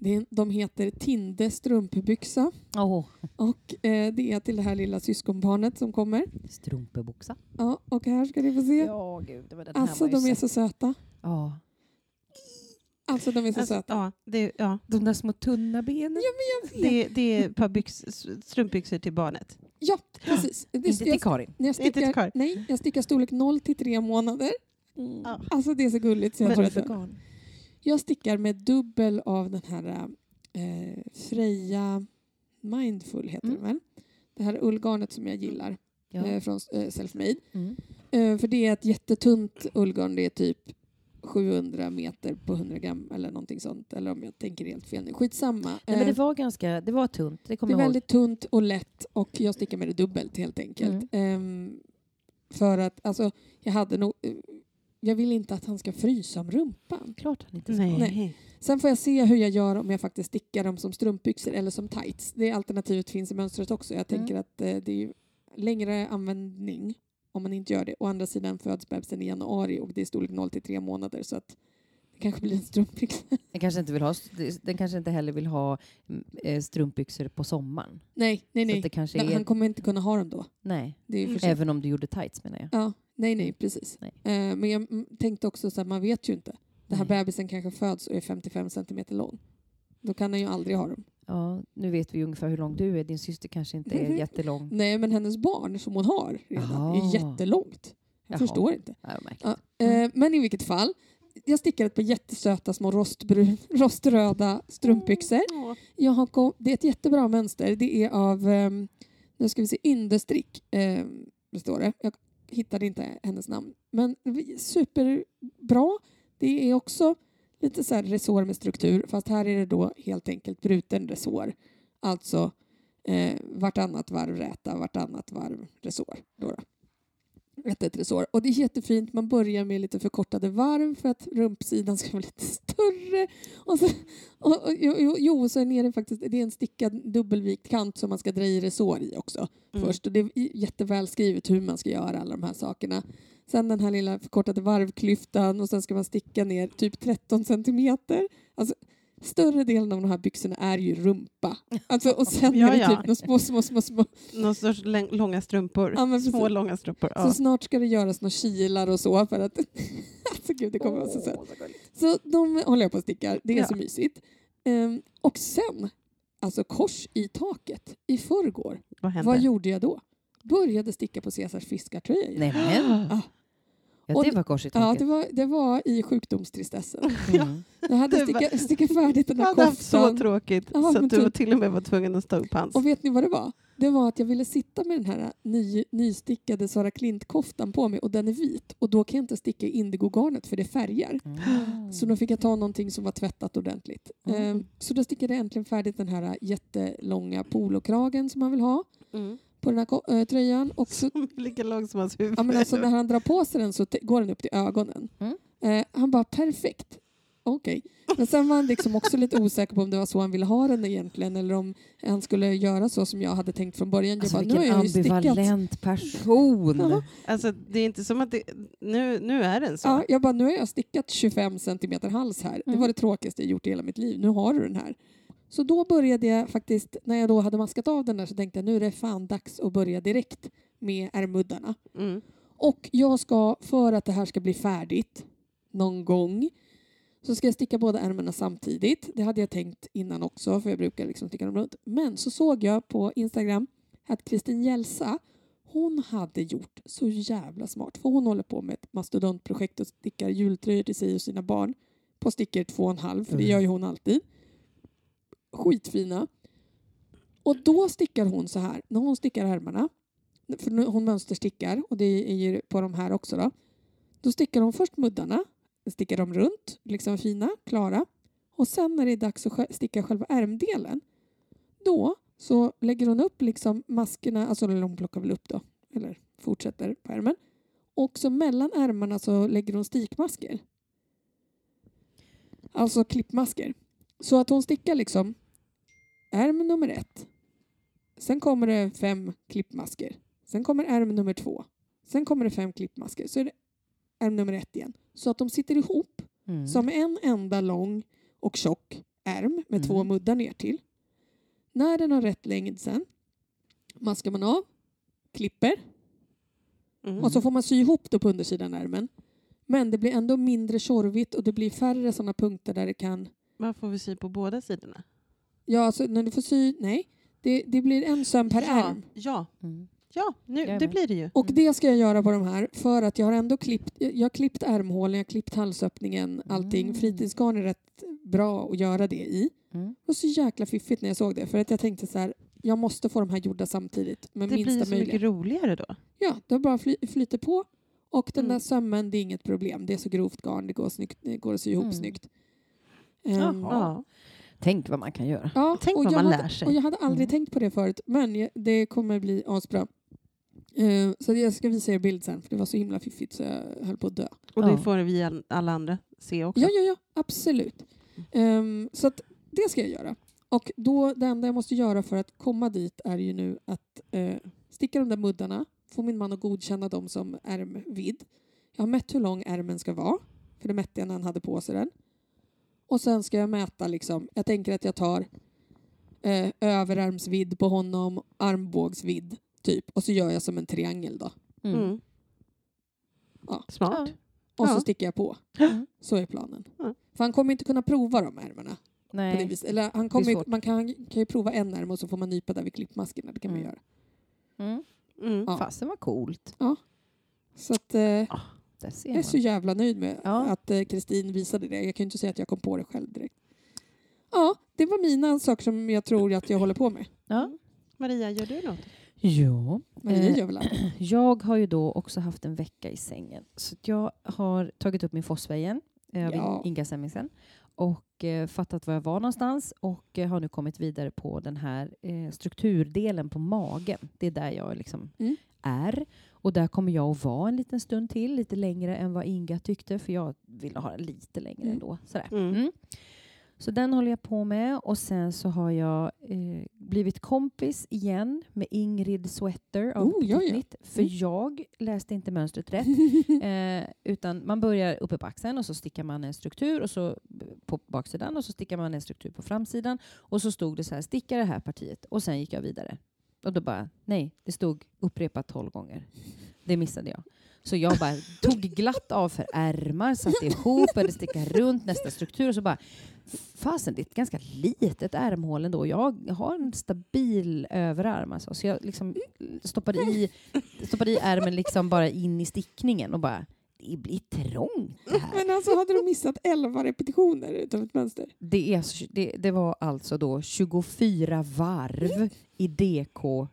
Det är, de heter Tinde strumpbyxa Åh, och eh, det är till det här lilla syskonbarnet som kommer. strumpeboxa. Ja, och här ska ni få se. Ja, gud. Det var den alltså här var de ju är så... söta. Ja. Alltså de är så Alltså, söta. ja, det, ja. De där små tunna benen. Det, det är ett par byx, strumpbyxor till barnet. Ja, precis. (gasps) Det Inte till jag, Karin. när jag Inte till stickar, Karin. nej, jag stickar storlek 0 till 3 månader. Ja. Alltså det är så gulligt. Så jag, Vad för jag, garn? jag stickar med dubbel av den här eh, Freja Mindful heter Mm. den väl? Det här ullgarnet som jag gillar Ja. eh, från eh, Selfmade. Mm. Eh, för det är ett jättetunt ullgarn. Det är typ 700 meter på 100 gram eller någonting sånt. Eller om jag tänker helt fel nu. Skitsamma. Nej, men Eh, det var ganska, det var tunt. Det det är väldigt tunt och lätt och jag stickar med det dubbelt helt enkelt. Ehm, för att alltså, jag hade nog... eh, Jag vill inte att han ska frysa om rumpan. Klart han inte ska. Nej. Nej. Sen får jag se hur jag gör om jag faktiskt stickar dem som strumpbyxor eller som tights. Det alternativet finns i mönstret också. Jag tänker Mm. att eh, det är ju längre användning om man inte gör det. Å andra sidan föds bebisen i januari och det är storlek 0 till 3 månader så att det kanske blir en strumpbyxa. Den kanske inte, vill ha, den kanske inte heller vill ha mm, eh, strumpbyxor på sommaren. nej, nej, Så nej. det kanske är, Han kommer inte kunna ha dem då. nej, även om du gjorde tights menar jag. Ja, nej, nej, precis. Nej. Eh, men jag mm, tänkte också så här, man vet ju inte. Den här Nej. bebisen kanske föds och är 55 centimeter lång. Då kan han ju aldrig ha dem. Ja, nu vet vi ungefär hur lång du är. Din syster kanske inte är Mhm. jättelång. Nej, men hennes barn som hon har redan är jättelångt. Jag Jaha. förstår inte. Ja, eh, men i vilket fall, jag stickar ett par jättesöta små rostbrun, (laughs) roströda strumpbyxor. Jag har kom, det är ett jättebra mönster. Det är av, um, nu ska vi se, Yndestrick, det står det. Jag hittade inte hennes namn. Men superbra. Det är också lite så här resår med struktur, fast här är det då helt enkelt bruten resår. Alltså eh, vartannat varv räta, vartannat varv resår. Då då. Ett, ett. Och det är jättefint. Man börjar med lite förkortade varv för att rumpsidan ska vara lite större. Och så, och, och, jo, jo, så är nere faktiskt, det är en stickad dubbelvikt kant som man ska dra i resår i också Mm. först. Och det är jätteväl skrivet hur man ska göra alla de här sakerna. Sen den här lilla förkortade varvklyftan och sen ska man sticka ner typ 13 centimeter. Alltså, större delen av de här byxorna är ju rumpa. Alltså, och (laughs) sen Ja, är det ja. typ några små, små, små, små. Någon sorts långa strumpor. Ja, men Små långa strumpor. Så Ja. snart ska det göras några kilar och så för att... (laughs) alltså gud, det kommer vara så sött. Så de håller jag på att sticka. Det är Ja. så mysigt. Ehm, och sen, alltså kors i taket i förrgår. Vad hände? Vad gjorde jag då? Började sticka på Caesars fiskartröja. igen. Nej, men. (gasps) Ja. Ja, Och det var kors i Ja, taket. det var, det var i sjukdomstristessen. Mm. (laughs) Jag hade Det var- stickat, stickat färdigt den Jag där hade haft så koftan. tråkigt Ja, så att du typ. var till och med var tvungen att stå upp hans. Och vet ni vad det var? Det var att jag ville sitta med den här ny, nystickade Sara Klint-koftan på mig och den är vit. Och då kan jag inte sticka i indigogarnet för det färgar. Mm. Så då fick jag ta någonting som var tvättat ordentligt. Mm. Ehm, Så då stickade jag äntligen färdigt den här jättelånga polokragen som man vill ha Mm. på den här äh, tröjan. Och så, Lika lång som hans huvud. ja, men alltså, när han drar på sig den så går den upp till ögonen. Mm. Eh, han bara perfekt. Okej. Men sen var han liksom också lite osäker på om det var så han ville ha den egentligen eller om han skulle göra så som jag hade tänkt från början. Alltså jag bara, vilken ju stickat. ambivalent person. Ja. Alltså, det är inte som att det... Nu, nu är den så. Ja, jag bara, nu har jag stickat 25 centimeter hals här. Det Mm. var det tråkigaste jag gjort i hela mitt liv. Nu har du den här. Så då började jag faktiskt, när jag då hade maskat av den där så tänkte jag nu är det fan dags att börja direkt med ärmuddarna. Mm. Och jag ska, för att det här ska bli färdigt någon gång, så ska jag sticka båda ärmarna samtidigt. Det hade jag tänkt innan också, för jag brukar liksom sticka dem runt. Men så såg jag på Instagram att Kristin Jelsa, hon hade gjort så jävla smart. För hon håller på med ett mastodontprojekt och stickar jultröjor till sig och sina barn på stickor två och en halv, för det Mm. gör ju hon alltid. Skitfina. Och då stickar hon så här, när hon stickar ärmarna, för hon mönsterstickar och det är ju på de här också då. Då stickar hon först muddarna, stickar dem runt, liksom fina, klara. Och sen när det är dags att sticka själva ärmdelen, då så lägger hon upp liksom maskerna, alltså eller hon plockar väl upp då, eller fortsätter på ärmen. Och så mellan ärmarna så lägger hon stikmasker. Alltså klippmasker. Så att hon stickar liksom ärm nummer ett. Sen kommer det fem klippmasker. Sen kommer ärm nummer två. Sen kommer det fem klippmasker. Så är det ärm nummer ett igen. Så att de sitter ihop Mm. som en enda lång och tjock ärm med Mm. två muddar ner till. När den har rätt längd sen maskar man av, klipper Mm. och så får man sy ihop det på undersidan ärmen. Men det blir ändå mindre tjorvigt och det blir färre sådana punkter där det kan... Vad får vi sy på båda sidorna? Ja, alltså när du får sy... Nej, det, det blir en söm per ja, ärm. Ja, Mm. Ja nu, det blir det ju. Och Mm. det ska jag göra på de här för att jag har ändå klippt, jag har klippt ärmhålen, jag har klippt halsöppningen, allting. Mm. Fritidsgarn är rätt bra att göra det i. Mm. Det var så jäkla fiffigt när jag såg det för att jag tänkte så här, jag måste få de här gjorda samtidigt med Det blir minsta så möjliga. mycket roligare då. Ja, det bara fly, flyter på och den Mm. där sömmen, det är inget problem. Det är så grovt garn, det går, snyggt, det går att sy ihop Mm. snyggt. Ja. Tänk vad man kan göra. ja, Tänk och vad jag man hade, lär sig. Och jag hade aldrig Mm. tänkt på det förut, men det kommer bli asbra. Uh, så jag ska visa er bild sen, för det var så himla fiffigt så jag höll på att dö. Och det Ja. får vi all- alla andra se också. Ja, ja, ja, absolut. Ehm, så att det ska jag göra. Och då, det enda jag måste göra för att komma dit är ju nu att eh, sticka de där muddarna, få min man att godkänna dem som ärmvidd. Jag har mätt hur lång ärmen ska vara, för det mätte jag när han hade på sig den. Och sen ska jag mäta, liksom, jag tänker att jag tar eh, överarmsvidd på honom, armbågsvidd, typ. Och så gör jag som en triangel då. Mm. Mm. Ja. Smart. Och så Ja. sticker jag på. Mm. Så är planen. Ja. För han kommer inte kunna prova de ärmarna. På det Nej. Eller han kommer man kan, kan ju prova en ärm och så får man nypa där vid klippmaskerna. Det kan man Mm. göra. Mm. Mm. Ja. Fasen vad coolt. Så att, eh, Där ser jag är man. så jävla nöjd med Ja. att eh, Kristin visade det. Jag kan ju inte säga att jag kom på det själv direkt. Ja, det var mina saker som jag tror att jag håller på med. Ja. Maria, gör du något? Ja. Eh, gör väl allt. Jag har ju då också haft en vecka i sängen. Så att jag har tagit upp min Fossva igen, eh, av Ja. Inga Semmingsen. Och eh, fattat var jag var någonstans och eh, har nu kommit vidare på den här eh, strukturdelen på magen. Det är där jag liksom Mm. är. Och där kommer jag att vara en liten stund till, lite längre än vad Inga tyckte, för jag ville ha den lite längre Mm. ändå. Sådär. Mm. Så den håller jag på med och sen så har jag eh, blivit kompis igen med Ingrid Sweater av Oh, ja, ja. För Mm. jag läste inte mönstret rätt. (laughs) eh, utan man börjar uppe på axeln och så stickar man en struktur och så på baksidan och så stickar man en struktur på framsidan. Och så stod det så här, sticka det här partiet. Och sen gick jag vidare. Och då bara, nej, det stod upprepat tolv gånger. Det missade jag. Så jag bara tog glatt av för ärmar, satte ihop, började sticka runt nästa struktur och så bara Fasen, det är ett ganska litet ärmhål ändå. Jag har en stabil överarm alltså. Så jag liksom stoppade i, stoppade i ärmen liksom bara in i stickningen och bara det blir trångt det här. Men alltså hade du missat 11 repetitioner utav ett mönster? Det, är, det, det var alltså då 24 varv i DK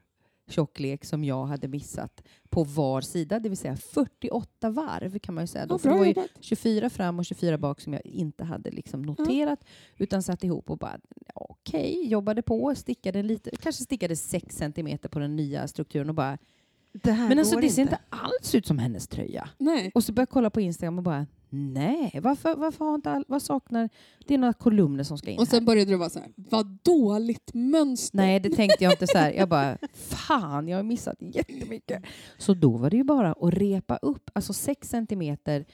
tjocklek som jag hade missat på var sida, det vill säga 48 varv kan man ju säga. Då. För det var ju jobbat. 24 fram och 24 bak som jag inte hade liksom noterat utan satt ihop och bara okej, jobbade på, stickade lite, kanske stickade 6 centimeter på den nya strukturen och bara men alltså det ser inte alls ut som hennes tröja. Nej. Och så började jag kolla på Instagram och bara nej, varför, varför har inte all, vad saknar, det är några kolumner som ska in Och här. sen började du vara så här, vad dåligt mönster. Nej, det tänkte jag inte så här. Jag bara, fan, jag har missat jättemycket. Så då var det ju bara att repa upp, alltså sex centimeter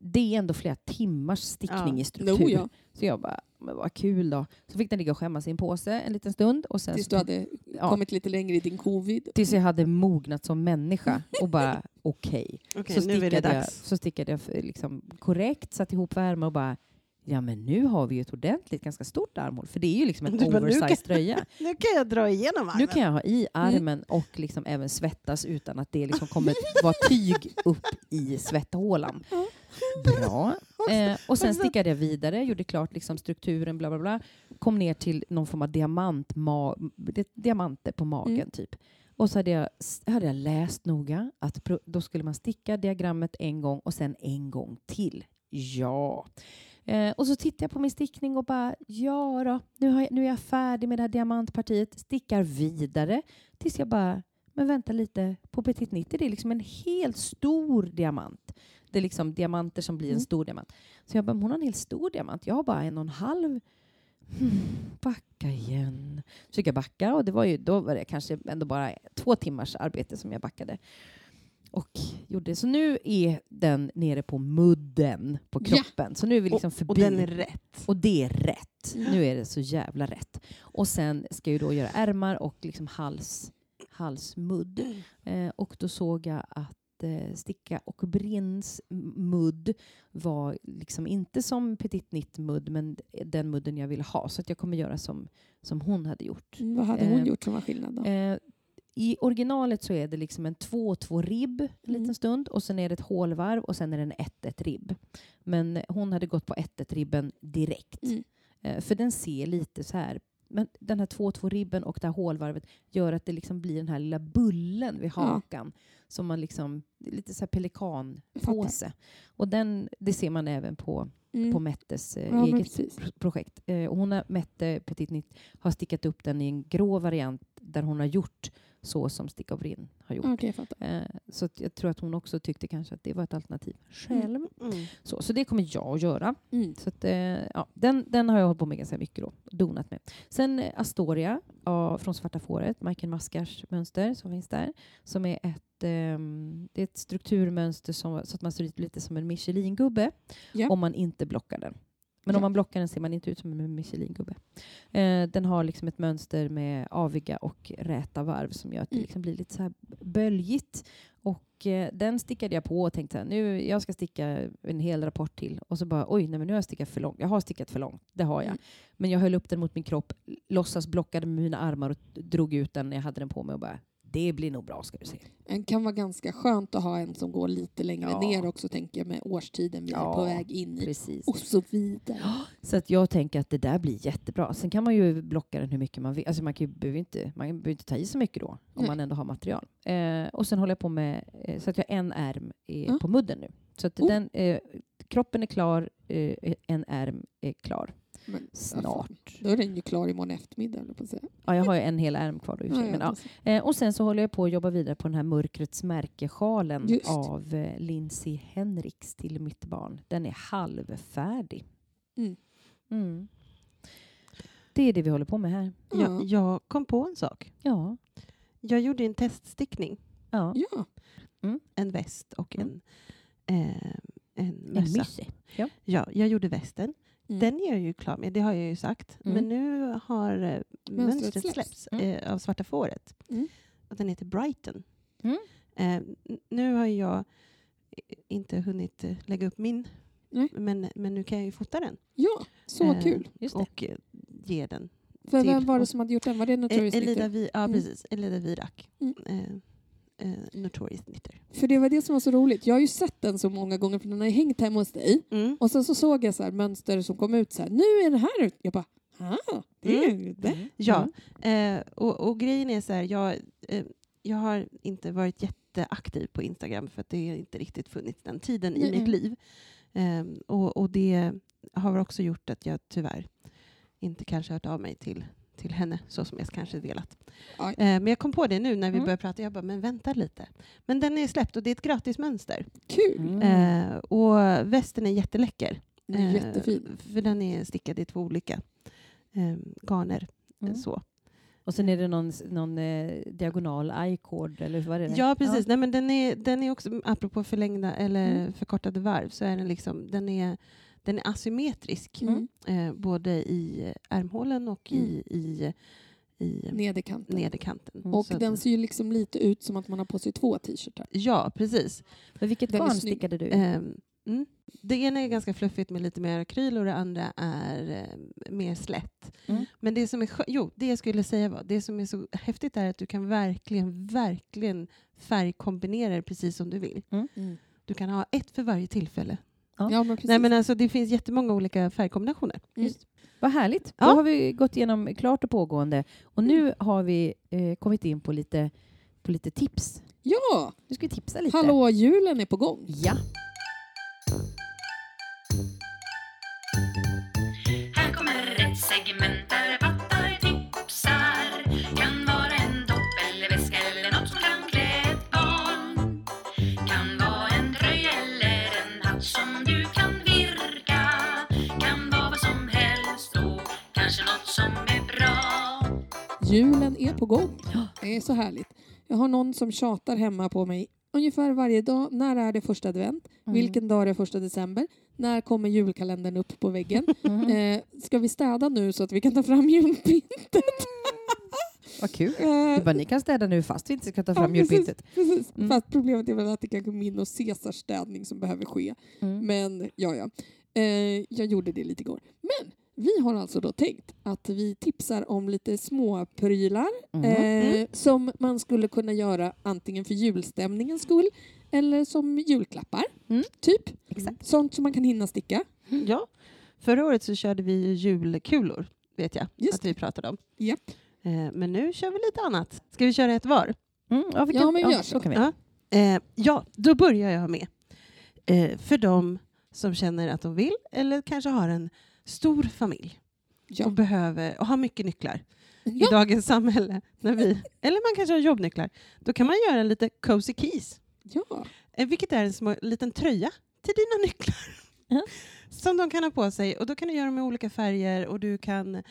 det är ändå flera timmars stickning Ja. i struktur. No, ja. Så jag bara, men vad kul då. Så fick den ligga och skämmas i en påse en liten stund. Och sen Tills så du hade ja. kommit lite längre i din covid. tills jag hade mognat som människa och bara (laughs) okej. Så, nu är det stickade jag, så stickade jag liksom korrekt, satt ihop värme och bara ja men nu har vi ju ett ordentligt, ganska stort armhål. För det är ju liksom en oversized kan- tröja. (laughs) Nu kan jag dra igenom armen. Nu kan jag ha i armen och liksom även svettas utan att det liksom kommer vara tyg upp i svetthålan. Bra. Eh, och sen stickade jag vidare, gjorde klart liksom strukturen, bla bla bla. Kom ner till någon form av diamant, diamanter på magen Mm. typ. Och så hade jag, hade jag läst noga att då skulle man sticka diagrammet en gång och sen en gång till. Ja. Eh, och så tittade jag på min stickning och bara, ja då, nu, jag, nu är jag färdig med det här diamantpartiet. Stickar vidare tills jag bara, men vänta lite, på Petit 90 det är liksom en helt stor diamant. Det är liksom diamanter som blir en Mm. stor diamant. Så jag bara, hon har en helt stor diamant. Jag har bara en och en halv. Hmm, backa igen. Så fick jag backa och det var ju, då var det kanske ändå bara två timmars arbete som jag backade. Och gjorde. Så nu är den nere på mudden på Ja. kroppen. Så nu är vi liksom förbi. Och den är rätt. Och det är rätt. Ja. Nu är det så jävla rätt. Och sen ska jag ju då göra ärmar och liksom hals, halsmudd. Eh, och då såg jag att sticka och brinns m- mudd var liksom inte som petit nitt mudd men den mudden jag ville ha. Så att jag kommer göra som, som hon hade gjort. Mm, Vad hade hon Eh, gjort som var skillnad då? Eh, I originalet så är det liksom en 2-2 ribb en liten Mm. stund och sen är det ett hålvarv och sen är det en 1-1 ribb. Men hon hade gått på 1-1 ribben direkt. Mm. Eh, för den ser lite så här, men den här 2-2 ribben och det här hålvarvet gör att det liksom blir den här lilla bullen vid hakan. Som man liksom, lite så här pelikanpåse. Och den, det ser man även på, Mm. på Mettes eh, Ja, eget projekt. Eh, och hon har, Mette Petit Nitt har stickat upp den i en grå variant där hon har gjort så som Stick of Rinn har gjort. Okej, jag. Eh, så att jag tror att hon också tyckte kanske att det var ett alternativ själv. Mm. Så, så det kommer jag att göra. Mm. Så att, eh, ja, den, den har jag hållit på med ganska mycket då, donat med. Sen eh, Astoria ja, från Svarta fåret, Majken Maskars mönster som finns där, som är ett, ehm, det är ett strukturmönster som, så att man ser ut lite som en Michelin-gubbe Ja. om man inte blockar den. Men om man blockar den ser man inte ut som en Michelin-gubbe. Eh, den har liksom ett mönster med aviga och räta varv som gör att det Mm. liksom blir lite så här böljigt. Och eh, den stickade jag på och tänkte nu jag ska sticka en hel rapport till. Och så bara, oj, nej, men nu har jag stickat för långt. Jag har stickat för långt, det har jag. Mm. Men jag höll upp den mot min kropp, låtsas blockade med mina armar och drog ut den när jag hade den på mig och bara, det blir nog bra ska du se. Det kan vara ganska skönt att ha en som går lite längre Ja. ner också, tänker jag, med årstiden vi Ja, är på väg in i. Precis. Och så vidare. Så att jag tänker att det där blir jättebra. Sen kan man ju blocka den hur mycket man vill. Alltså man, kan ju, behöver, inte, man behöver inte ta i så mycket då, om Nej. man ändå har material. Eh, och sen håller jag på med, eh, så att jag har en ärm eh, Ja. på mudden nu. Så att Oh. den, eh, kroppen är klar, eh, en ärm är klar. Men, Snart. Då är den ju klar imorgon eftermiddag, på att säga. Ja, jag har ju en hel ärm kvar då i och för sig. Men, ja. eh, och sen så håller jag på att jobba vidare på den här Mörkrets märkesjalen av eh, Lindsay Henriks till mitt barn. Den är halvfärdig. Mm. Mm. Det är det vi håller på med här. Ja. Jag, jag kom på en sak. Ja. Jag gjorde en teststickning. ja. Ja. En väst och Mm. en, eh, en En mössa. mysse. Ja. Ja, jag gjorde västen. Mm. Den är jag ju klar med, det har jag ju sagt. Mm. Men nu har eh, mönstret släpps. släppts Mm. eh, av Svarta fåret. Mm. Och den heter Brighton. Mm. Eh, nu har jag i- inte hunnit eh, lägga upp min, men, men nu kan jag ju fota den. ja, så Eh, kul. Just det. Och eh, ge den. För vem var det som hade gjort den? Var det Eh, Notorious Elida? Vi, ja, precis. Elida Virak. Mm. Eh, Notorious Knitter. För det var det som var så roligt. Jag har ju sett den så många gånger för den har hängt hemma hos dig. Mm. Och sen så såg jag så här mönster som kom ut så här. Nu är det här ut. Jag bara, ah, det är ju det. Mm. Ja, eh, och, och grejen är så här, jag, eh, jag har inte varit jätteaktiv på Instagram för att det har inte riktigt funnits den tiden i mitt liv. Eh, och, och det har också gjort att jag tyvärr inte kanske hört av mig till, till henne så som jag kanske velat. Ja. Eh, men jag kom på det nu när vi Mm. började prata, jag bara, men vänta lite. Men den är släppt och det är ett gratis mönster. Kul. Mm. Eh, och västen är jätteläcker. Den är Eh, jättefin. För den är stickad i två olika eh, garner. Mm. Så. Och sen är det någon, någon eh, diagonal i-cord, eller vad är det? Ja, precis. Nej, men den, är, den är också, apropå förlängda eller förkortade varv, så är den, liksom, den, är, den är asymmetrisk. Mm. Eh, både i ärmhålen och i, i, i Nederkanten. nederkanten. Mm. Och Så den ser ju liksom lite ut som att man har på sig två t-shirtar. Ja, precis. Men vilket Den garn stickade du? Mm. Det ena är ganska fluffigt med lite mer akryl och det andra är eh, mer slätt. Mm. Men det som är jo, det jag skulle säga var, det som är så häftigt är att du kan verkligen, verkligen färgkombinera det precis som du vill. Du kan ha ett för varje tillfälle. Ja. Ja, men precis. Nej, men alltså, det finns jättemånga olika färgkombinationer. Mm. Vad härligt. Ja. Då har vi gått igenom klart och pågående. Och nu har vi eh, kommit in på lite, på lite tips. Ja! Nu ska vi tipsa lite. Hallå, julen är på gång. Ja. Här kommer ett segment där Julen är på gång. Det är så härligt. Jag har någon som tjatar hemma på mig ungefär varje dag. När är det första advent? Mm. Vilken dag är det första december? När kommer julkalendern upp på väggen? (laughs) Mm. Eh, ska vi städa nu så att vi kan ta fram julpyntet? (laughs) Vad kul. Eh, bara, ni kan städa nu fast vi inte ska ta Ja, fram precis. julpyntet. Precis. Mm. Fast problemet är väl att det kanske är min och Caesars städning som behöver ske. Mm. Men ja, ja. Eh, jag gjorde det lite igår. Men vi har alltså då tänkt att vi tipsar om lite små prylar Mm. eh, som man skulle kunna göra antingen för julstämningens skull eller som julklappar. Mm. Typ. Exakt. Sånt som man kan hinna sticka. Ja. Förra året så körde vi ju julkulor, vet jag Just att vi pratade om. Japp. Eh, men nu kör vi lite annat. Ska vi köra ett var? Mm, ja, vi Ja, kan, men ja, gör så. kan vi. Ja. Eh, ja, då börjar jag med. Eh, för de som känner att de vill eller kanske har en stor familj och Ja. behöver och har mycket nycklar i Ja. dagens samhälle. När vi, eller man kanske har jobbnycklar. Då kan man göra lite cozy keys. ja. Eh, vilket är en små, liten tröja till dina nycklar. Ja. Som de kan ha på sig. Och då kan du göra med olika färger. Och du kan,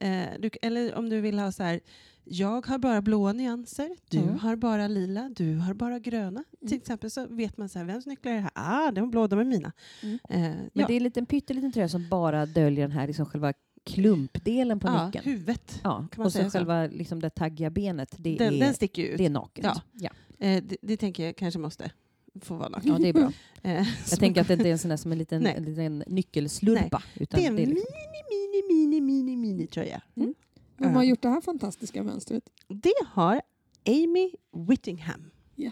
eh, du, eller om du vill ha så här. Jag har bara blåa nyanser. Du Mm. har bara lila. Du har bara gröna. Till exempel så vet man så här, vems nycklar är det här? Ah, de blå, de är mina. Mm. Eh, Men ja. det är en liten pytteliten tröja som bara döljer den här liksom själva klumpdelen på ja, nyckeln. huvudet. Ja, kan man och så säga så? själva liksom det taggiga benet, det, Den, är, den sticker ut. det är naket. Ja. Ja. Eh, det, det tänker jag kanske måste få vara. Ja, det är bra. (laughs) Eh, Jag tänker att det inte är en sån där som en liten, Nej. en liten nyckelslurpa. Utan det är en det är mini, liksom, mini, mini, mini, mini tröja. Vem har gjort det här fantastiska mönstret? Det har Amy Whittingham. Ja.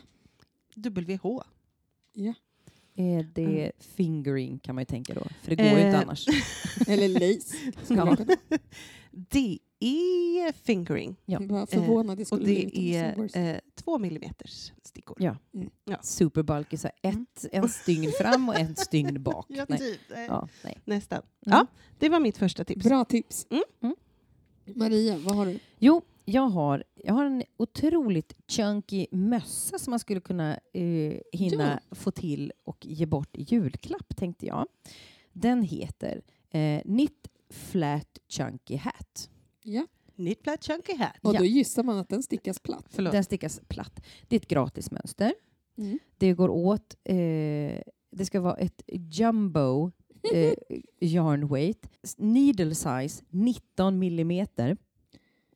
WH. Ja. är det fingering kan man ju tänka då, för det går ju Eh, inte annars. Eller lace. (laughs) Det är fingering. Ja. Jag var förvånad. Jag Och det är eh, två millimeters stickor. Ja. Mm. Ja. Superbulky, så ett, en stygn fram och en stygn bak. (laughs) Ja, nej. typ. Eh, Ja, nej. Nästan. Mm. Ja, det var mitt första tips. Bra tips. Mm. Mm. Maria, vad har du? Jo, jag har, jag har en otroligt chunky mössa som man skulle kunna eh, hinna få till och ge bort i julklapp, tänkte jag. Den heter eh, Knit Flat Chunky Hat. Ja. Knit flat chunky hat. Och Ja. då gissar man att den stickas platt. Förlåt. Den stickas platt. Det är ett gratis mönster. Mm. Det går åt, eh, det ska vara ett jumbo eh, (laughs) yarn weight, needle size 19 millimeter.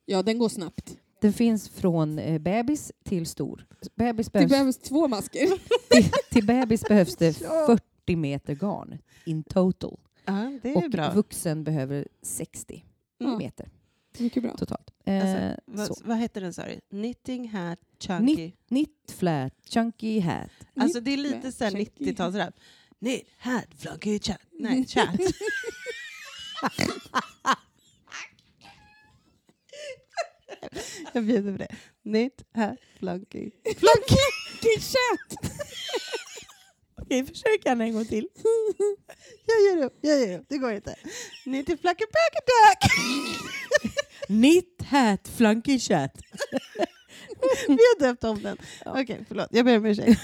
Ja, den går snabbt. Den finns från eh, bebis till stor. Bebis Det behövs, behövs två masker. (laughs) till, till bebis behövs det (laughs) 40 meter garn in total. Ja, det är Och bra. vuxen behöver 60 Ja. meter Mycket bra. totalt. Eh, Alltså, vad, så. vad heter den sa du? Knitting hat chunky. Knit flat chunky hat. Alltså det är lite flat så här chunky. 90-talsrap. Knit hat flunky chat. Nej, (laughs) chat. Jag bjuder på det. Knit hat flunky. Flunky! Chat! Okej, försök gärna en gång till. Jag ger upp, jag ger upp. Det går inte. Knit it flucky pack duck. Knit hat flunky chat. (laughs) Vi har döpt om den. Ja. Okej, förlåt. Jag ber om ursäkt.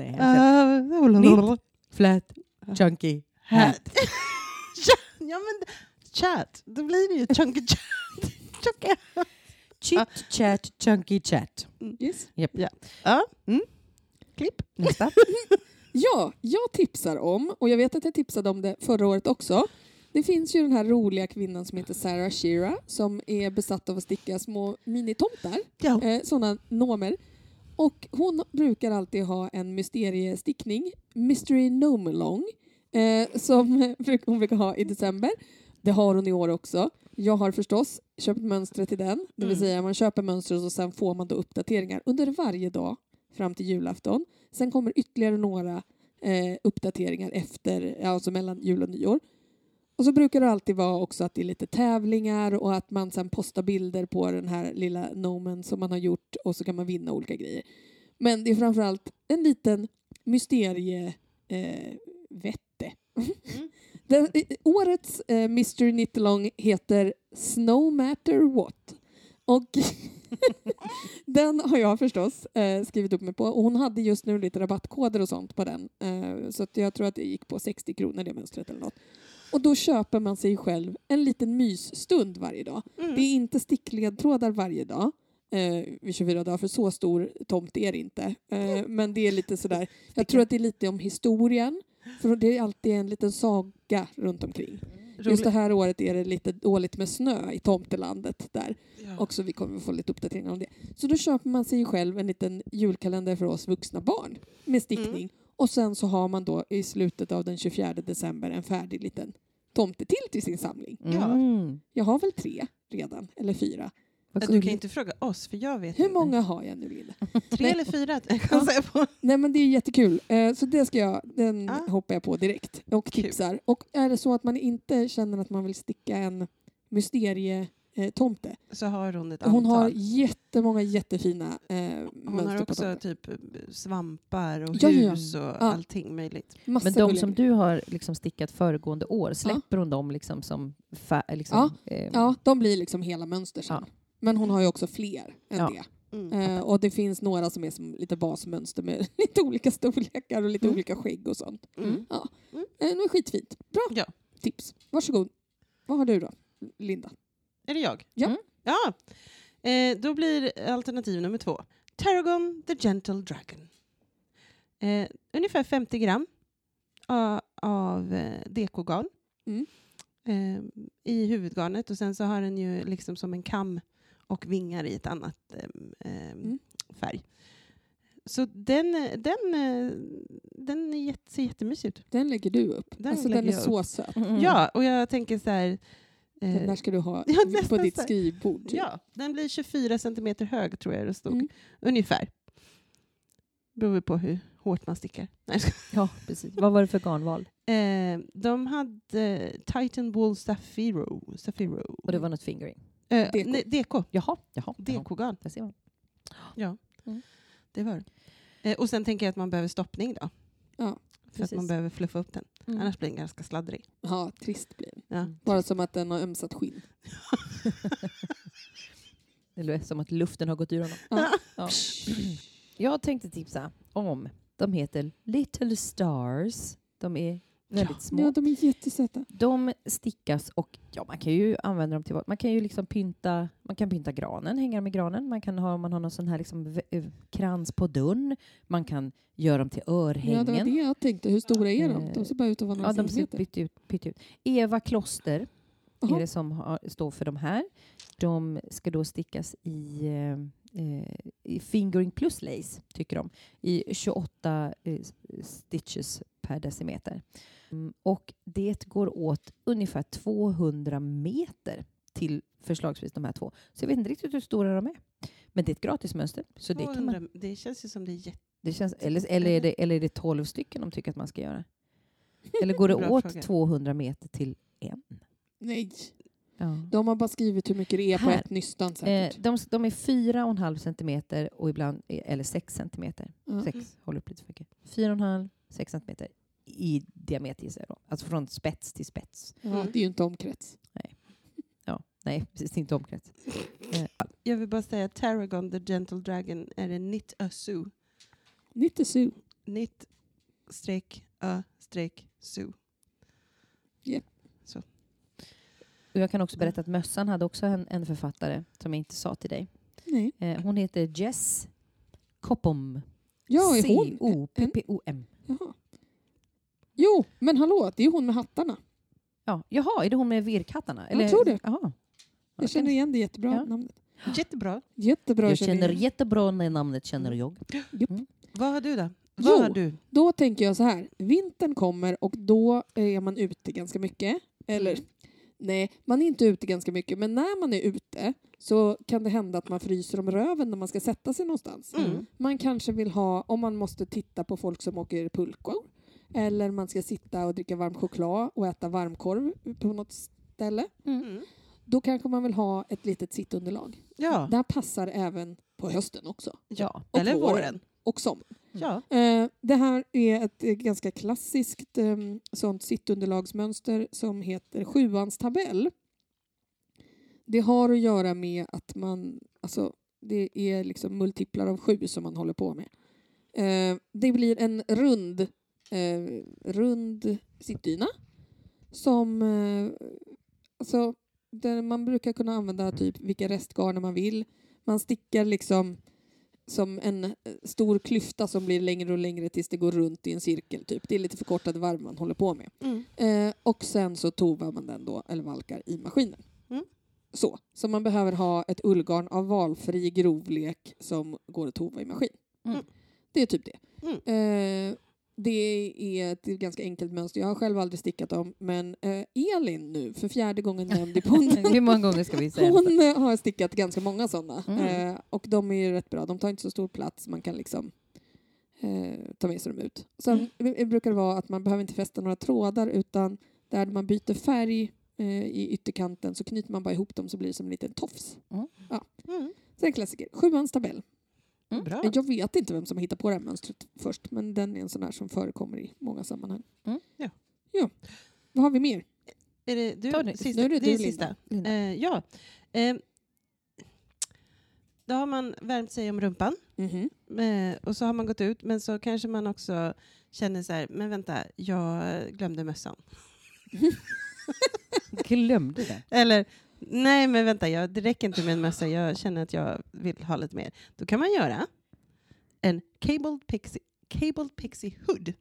Uh, Knit flat chunky hat. (laughs) ja men chat, då blir det ju chunky chat. Chunky. Chit chat chunky chat. Yes. Japp. Ja. Ja. Mm. Klipp. Nästa. (laughs) Ja, jag tipsar om, och jag vet att jag tipsade om det förra året också. Det finns ju den här roliga kvinnan som heter Sarah Shira som är besatt av att sticka små minitomtar, Ja. eh, sådana nomer. Och hon brukar alltid ha en mysteriestickning, Mystery Nomelong, eh, som (laughs) hon brukar ha i december. Det har hon i år också. Jag har förstås köpt mönstret till den, det vill Mm. säga man köper mönstret och sen får man då uppdateringar under varje dag fram till julafton. Sen kommer ytterligare några eh, uppdateringar efter, alltså mellan jul och nyår. Och så brukar det alltid vara också att det är lite tävlingar och att man sen postar bilder på den här lilla nomen som man har gjort och så kan man vinna olika grejer. Men det är framförallt en liten mysterie eh, vette. (laughs) Den, eh, årets eh, Mystery Knit-along heter Snow Matter What. Och (laughs) den har jag förstås eh, skrivit upp mig på. Och hon hade just nu lite rabattkoder och sånt på den. Eh, så jag tror att det gick på 60 kronor det mönstret eller något. Och då köper man sig själv en liten mysstund varje dag. Mm. Det är inte stickledtrådar varje dag eh, vid 24 dagar, för så stor tomt är det inte. Eh, men det är lite sådär, (laughs) jag tror att det är lite om historien, för det är alltid en liten saga runt omkring. Just det här året är det lite dåligt med snö i tomtelandet där. Ja. Också vi kommer få lite uppdateringar om det. Så då köper man sig själv en liten julkalender för oss vuxna barn med stickning. Mm. Och sen så har man då i slutet av den 24 december en färdig liten tomte till till sin samling. Ja. Mm. Jag har väl tre redan, eller fyra. Vad Du kan inte fråga oss, för jag vet Hur inte. många har jag nu, Linda? (laughs) Tre eller fyra? (laughs) Kan säga på. Nej men det är jättekul. Eh, så det ska jag, den Ah. hoppar jag på direkt och Kul. tipsar. Och är det så att man inte känner att man vill sticka en mysterie eh, tomte. Så har hon ett antal. Hon har jättemånga jättefina eh, Hon mönster har också typ svampar och Ja, ja. hus och Ja. allting möjligt. Massa Men de gulliga som du har liksom stickat föregående år, släpper hon dem liksom som... Liksom, eh, Ja, de blir liksom hela mönster sen. Ja. Men hon har ju också fler än Ja. det. Mm. Eh, och det finns några som är som lite basmönster med (laughs) lite olika storlekar och lite Mm. olika skägg och sånt. Mm. Ja. Mm. Eh, skitfint. Bra Ja. tips. Varsågod. Vad har du då, Linda? Är det jag? Ja. Mm. ja. Eh, då blir alternativ nummer två Tarragon the Gentle Dragon. Eh, ungefär 50 gram av, av eh, dekogarn Mm. eh, i huvudgarnet och sen så har den ju liksom som en kam och vingar i ett annat eh, eh, Mm. färg. Så den, den, den är jätte, ser jättemysig ut. Den lägger du upp. Den alltså, den är så söt. Mm. Ja, och jag tänker så här... eh, Den där ska du ha (laughs) Ja, på ditt skrivbord. typ. Ja, den blir 24 centimeter hög tror jag det stod. Mm. Ungefär. Beror på hur hårt man stickar. Nej. Ja, precis. Vad var det för garnval? (laughs) eh, de hade Titan Wool Safiro. Safiro. Och det var något fingering? eh, nej, deko. Jaha, jaha. Där ser man. Ja, Mm. det var det. Eh, och sen tänker jag att man behöver stoppning då. Ja, för att precis. man behöver fluffa upp den. Mm. Annars blir den ganska sladdrig. Ja, trist blir den. Ja. Bara som att den har ömsat skinn. (laughs) Det låter som att luften har gått ur honom. Ja. Ja. Jag tänkte tipsa om, de heter Little Stars. De är väldigt små. Ja, de är jättesöta. De stickas och ja, man kan ju använda dem till? Man kan ju liksom pynta, man kan pynta granen, hänga dem i granen. Man kan ha, om man har någon sån här liksom eh, krans på dörren. Man kan göra dem till Ja, det var örhängen. det jag tänkte. Hur stora är de? Eh, De ser bara ut att vara några Ja, de ser pytt ut, pytt ut. Eva Kloster Jaha. är det som har, står för de här. De ska då stickas i, eh, i fingering plus lace, tycker de, i 28 eh, stitches per decimeter. Mm, och det går åt ungefär 200 meter till förslagsvis de här två. Så jag vet inte riktigt hur stora de är. Men det är ett gratismönster. Så det, kan 200, man, det känns ju som det är jätte... det känns, eller, eller, är det, eller är det 12 stycken de tycker att man ska göra? Eller går det (laughs) åt fråga. 200 meter till en? Nej, Ja. de har bara skrivit hur mycket det är på Här. ett nystan Eh, säkert. de, de är fyra och en halv centimeter och ibland, eller sex centimeter. Ja. Sex, håller upp lite för mycket. Fyra och en halv, sex centimeter i diameter gissar jag då. Alltså från spets till spets. Ja, det är ju inte omkrets. Ja, nej, precis inte omkrets. Eh, Jag vill bara säga att Tarragon the Gentle Dragon är en knit a sue. Lite su. Knit streck a streck sue. Och jag kan också berätta att Mössan hade också en, en författare som jag inte sa till dig. Nej. Eh, hon heter Jess Coppom. Ja, är hon? C-O-P-P-O-M. Jaha. Jo, men hallå, det är hon med hattarna. Ja, jaha, är det hon med virkhattarna? Jag tror det. Jaha. Jag känner igen det jättebra Ja. namnet. Jättebra. Jättebra. Jag känner igen. jättebra när namnet känner jag. Vad har du då? Jo. Vad har du? Då tänker jag så här. Vintern kommer och då är man ute ganska mycket. Eller Mm. Nej, man är inte ute ganska mycket. Men när man är ute så kan det hända att man fryser om röven när man ska sätta sig någonstans. Mm. Man kanske vill ha, om man måste titta på folk som åker pulkor. Eller man ska sitta och dricka varm choklad och äta varmkorv på något ställe. Mm. Då kanske man vill ha ett litet sittunderlag. Ja. Det här passar även på hösten också. Ja. Och Eller våren. Och sommaren. Ja. Eh, det här är ett eh, ganska klassiskt eh, sånt sittunderlagsmönster som heter sjuans tabell. Det har att göra med att man, alltså det är liksom multiplar av sju som man håller på med. Eh, det blir en rund, eh, rund sittdyna som, eh, alltså där man brukar kunna använda typ vilka restgarner man vill. Man stickar liksom som en eh, stor klyfta som blir längre och längre tills det går runt i en cirkel. Typ. Det är lite förkortade varv man håller på med. Mm. Eh, och sen så tovar man den då, eller valkar, i maskinen. Mm. Så. så man behöver ha ett ullgarn av valfri grovlek som går att tova i maskin. Mm. Det är typ det. Mm. Eh, det är ett ganska enkelt mönster. Jag har själv aldrig stickat dem, men eh, Elin nu, för fjärde gången nämnd i podden, (laughs) Hur många gånger ska vi säga hon eh, har stickat ganska många sådana. Mm. Eh, och de är ju rätt bra. De tar inte så stor plats. Man kan liksom eh, ta med sig dem ut. Sen mm. brukar det vara att man behöver inte fästa några trådar utan där man byter färg eh, i ytterkanten så knyter man bara ihop dem så blir det som en liten tofs. Mm. Så det är en klassiker. Sjuans tabell. Mm. Bra. Jag vet inte vem som hittar på det här mönstret först men den är en sån här som förekommer i många sammanhang. Mm. Ja. ja. Vad har vi mer? Är det du? Det. Sista? Nu är det det är du, sista. Linda. Eh, ja. Eh, då har man värmt sig om rumpan Mhm. eh, och så har man gått ut men så kanske man också känner så här, men vänta, jag glömde mössan. Glömde det. (laughs) Eller, nej men vänta, jag, det räcker inte med en mössa, jag känner att jag vill ha lite mer. Då kan man göra en cabled pixie, cabled pixie hood.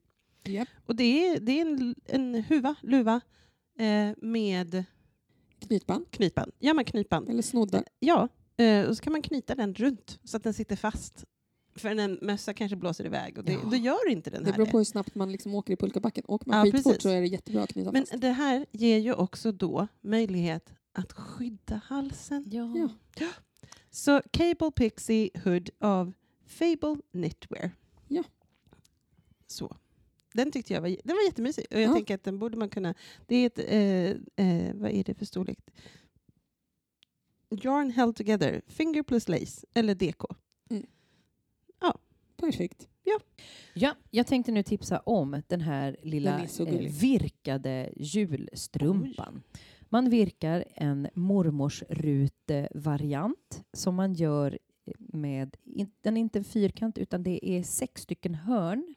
Japp. Och det är, det är en, en huva, luva eh, med Knytband knytband. Gör man knytband? eller snoddar. Ja, eh, och så kan man knyta den runt så att den sitter fast. För en mössa kanske blåser iväg och det, Ja. då gör inte den Det här beror det. på hur snabbt man liksom åker i pulkabacken. Åker man Ja, skitfort så är det jättebra att knyta Men fast. det här ger ju också då möjlighet att skydda halsen. Ja. Ja. Så Cable Pixie Hood av Fable Knitwear. Ja. Så. Den tyckte jag var, den var jättemysig. Och jag Ja. tänker att den borde man kunna... Det är ett... Eh, eh, vad är det för storlek? Yarn held together. Finger plus lace. Eller DK. Perfekt. Ja, jag tänkte nu tipsa om den här Den lilla så eh, virkade julstrumpan. Man virkar en mormors rute-variant som man gör med, in- den är inte en fyrkant utan det är sex stycken hörn,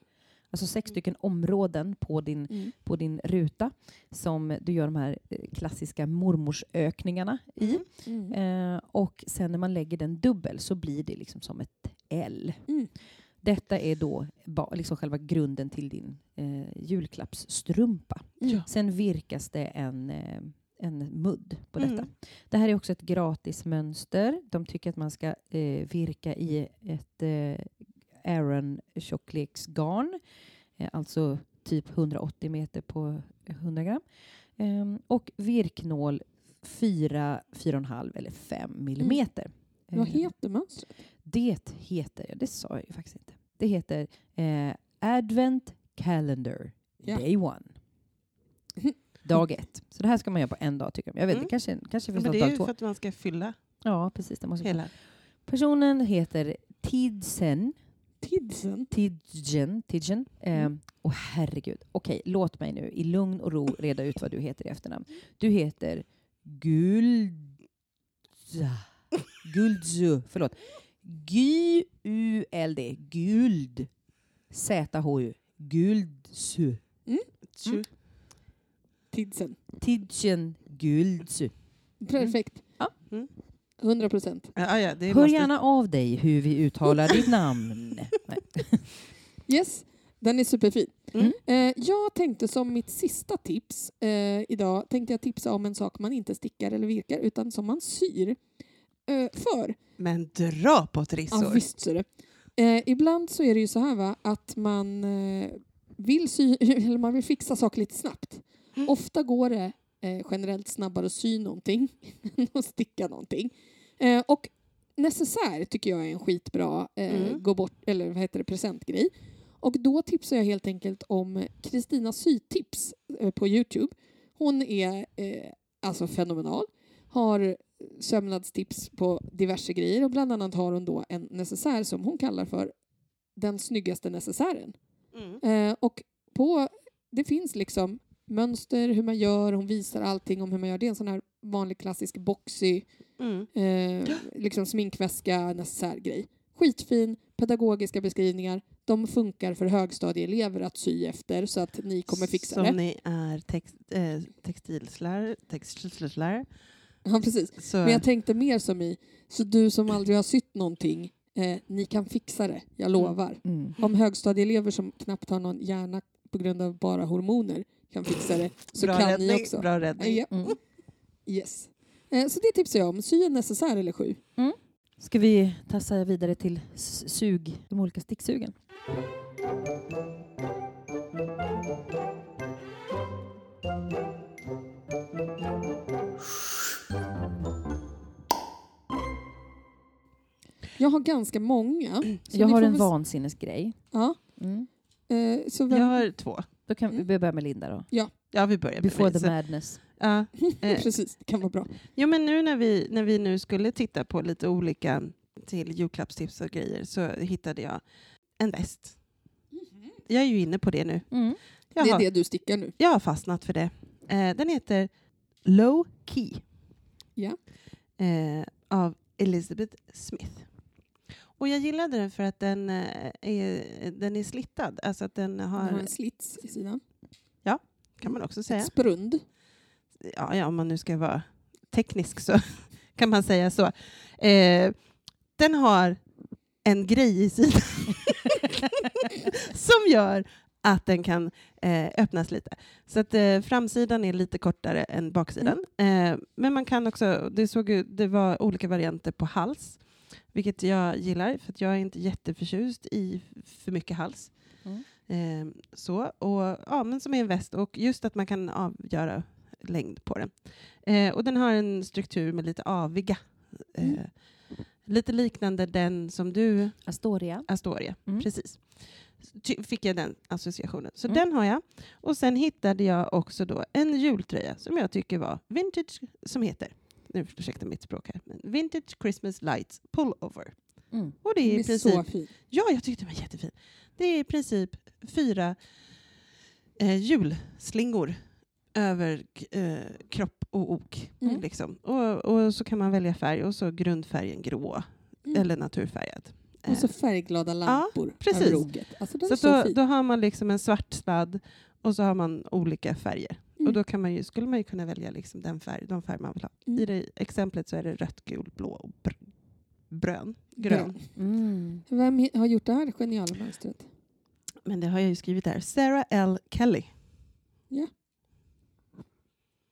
alltså sex stycken områden på din, Mm. på din ruta som du gör de här eh, klassiska mormorsökningarna i. Mm. Eh, och sen när man lägger den dubbel så blir det liksom som ett L. Mm. Detta är då ba, liksom själva grunden till din eh, julklappsstrumpa. Mm. Sen virkas det en, eh, en mudd på detta. Mm. Det här är också ett gratis mönster. De tycker att man ska eh, virka i ett eh, Aran tjockleksgarn, eh, alltså typ 180 meter på 100 gram. Ehm, och virknål 4, 4,5 eller 5 millimeter. Vad Eh, heter mönstret? det heter, ja, det sa jag ju faktiskt inte. Det heter eh, Advent Calendar Ja. Day One. (laughs) Dag ett. Så det här ska man göra på en dag tycker jag. Jag vet Mm. inte, kanske, kanske finns Men något det är dag ju två. för att man ska fylla Ja, precis. Det måste hela. Personen heter Tidsen. Tidsen. Tidgen. Tidgen. Eh, Mm. och herregud. Okej, låt mig nu i lugn och ro reda ut vad du heter i efternamn. Du heter Guldza. (laughs) Guldzu. Förlåt. G-U-L-D. Guld. Z-H-U. Guldzu. Tju. Tidsen. Tidgen Guldzu. Perfekt. Mm. 100 procent. Ja, ja, det Hör måste... gärna av dig hur vi uttalar ditt namn. (laughs) Nej. Yes, den är superfin. Mm. Eh, jag tänkte som mitt sista tips eh, idag tänkte jag tipsa om en sak man inte stickar eller virkar utan som man syr. Eh, för Men dra på trissor. Ja, visst så är det. Eh, ibland så är det ju så här va, att man eh, vill sy, (laughs) eller man vill fixa saker lite snabbt. Mm. Ofta går det eh, generellt snabbare att sy någonting (laughs) än att sticka någonting. Eh, och necessär tycker jag är en skitbra eh, Mm. gå bort, eller vad heter det, presentgrej. Och då tipsar jag helt enkelt om Kristina sytips eh, på Youtube. Hon är eh, alltså fenomenal. Har sömnadstips på diverse grejer och bland annat har hon då en necessär som hon kallar för den snyggaste necessären. Mm. Eh, och på, det finns liksom mönster, hur man gör, hon visar allting om hur man gör. Det är en sån här vanlig klassisk boxy, Mm. eh, liksom sminkväska, necessärgrej. Skitfin, pedagogiska beskrivningar. De funkar för högstadieelever att sy efter så att ni kommer fixa Som det. ni är text, eh, textilslärare. Ja, precis. Så, Men jag tänkte mer som i, så du som aldrig har sytt någonting, eh, ni kan fixa det, jag lovar. Mm. Om högstadieelever som knappt har någon hjärna på grund av bara hormoner kan fixa det, så bra kan räddning, ni också. Bra räddning. Ja, Mm. yes. Eh, så det tipsar jag om. Sy en necessär eller sju. Ska vi tassa vidare till sug, de olika sticksugen? Jag har ganska många. Jag har en väl- vansinnes grej. Ja, Mm. eh, så vem... Jag har två. Då kan Mm. vi börja med Linda då. Ja, vi börjar med Before the madness. Ja, (laughs) eh, Precis, det kan vara bra. Jo, men nu när vi, när vi nu skulle titta på lite olika till julklappstips och grejer så hittade jag en väst. Jag är ju inne på det nu. Mm. Jag, Det är har, det du stickar nu. jag har fastnat för det. Eh, den heter Low Key Ja. eh, av Elizabeth Smith. Och jag gillade den för att den, eh, är, den är slittad. Alltså att den Den har, har en slits i sidan. kan man också säga. Ett sprund. ja, ja, om man nu ska vara teknisk så (laughs) kan man säga så. Eh, den har en grej i sidan (laughs) som gör att den kan eh, öppnas lite. Så att eh, framsidan är lite kortare än baksidan. Eh, men man kan också, det, såg det var olika varianter på hals, vilket jag gillar för jag är inte jätteförtjust i för mycket hals. Mm. Eh, så, och, ja, men som är en väst och just att man kan avgöra längd på den. Eh, och den har en struktur med lite aviga. Eh, Mm. Lite liknande den som du, Astoria. Astoria. Mm. Precis. Ty- Fick jag den associationen. Så Mm. den har jag. Och sen hittade jag också då en jultröja som jag tycker var vintage, som heter, nu ursäkta mitt språk här, men Vintage Christmas Lights Pullover. Mm. Och det är Den i är princip så fin. Ja, jag tyckte den var jättefin. Det är i princip fyra eh, julslingor över eh, kropp och ok. Mm. Liksom. Och, och så kan man välja färg och så grundfärgen grå Mm. eller naturfärgad. Och så Eh, färgglada lampor precis. över oket. Alltså så så då, då har man liksom en svart sladd och så har man olika färger. Mm. Och då kan man ju, skulle man ju kunna välja liksom den färg, de färger man vill ha. Mm. I det exemplet så är det rött, gul, blå och br- brön. Grön. Mm. Vem har gjort det här geniala mönstret? Men det har jag ju skrivit där. Sarah L. Kelly.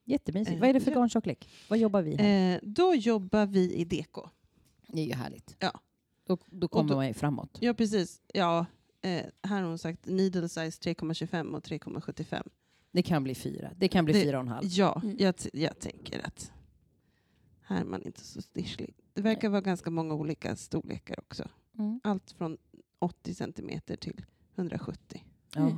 Jättemysigt. Eh, Vad är det för ja. garntjocklek? Vad jobbar vi här? Eh, då jobbar vi i deko. Det är ju härligt. Ja. Då, då kommer då- man ju framåt. Ja, precis. Ja, eh, här har hon sagt needle size 3,25 och 3,75. Det kan bli fyra. Det kan bli Det- fyra och en halv. Ja, Mm. jag, jag tänker att här är man inte så stischlig. Det verkar vara ganska många olika storlekar också. Mm. Allt från 80 centimeter till 170. Ja.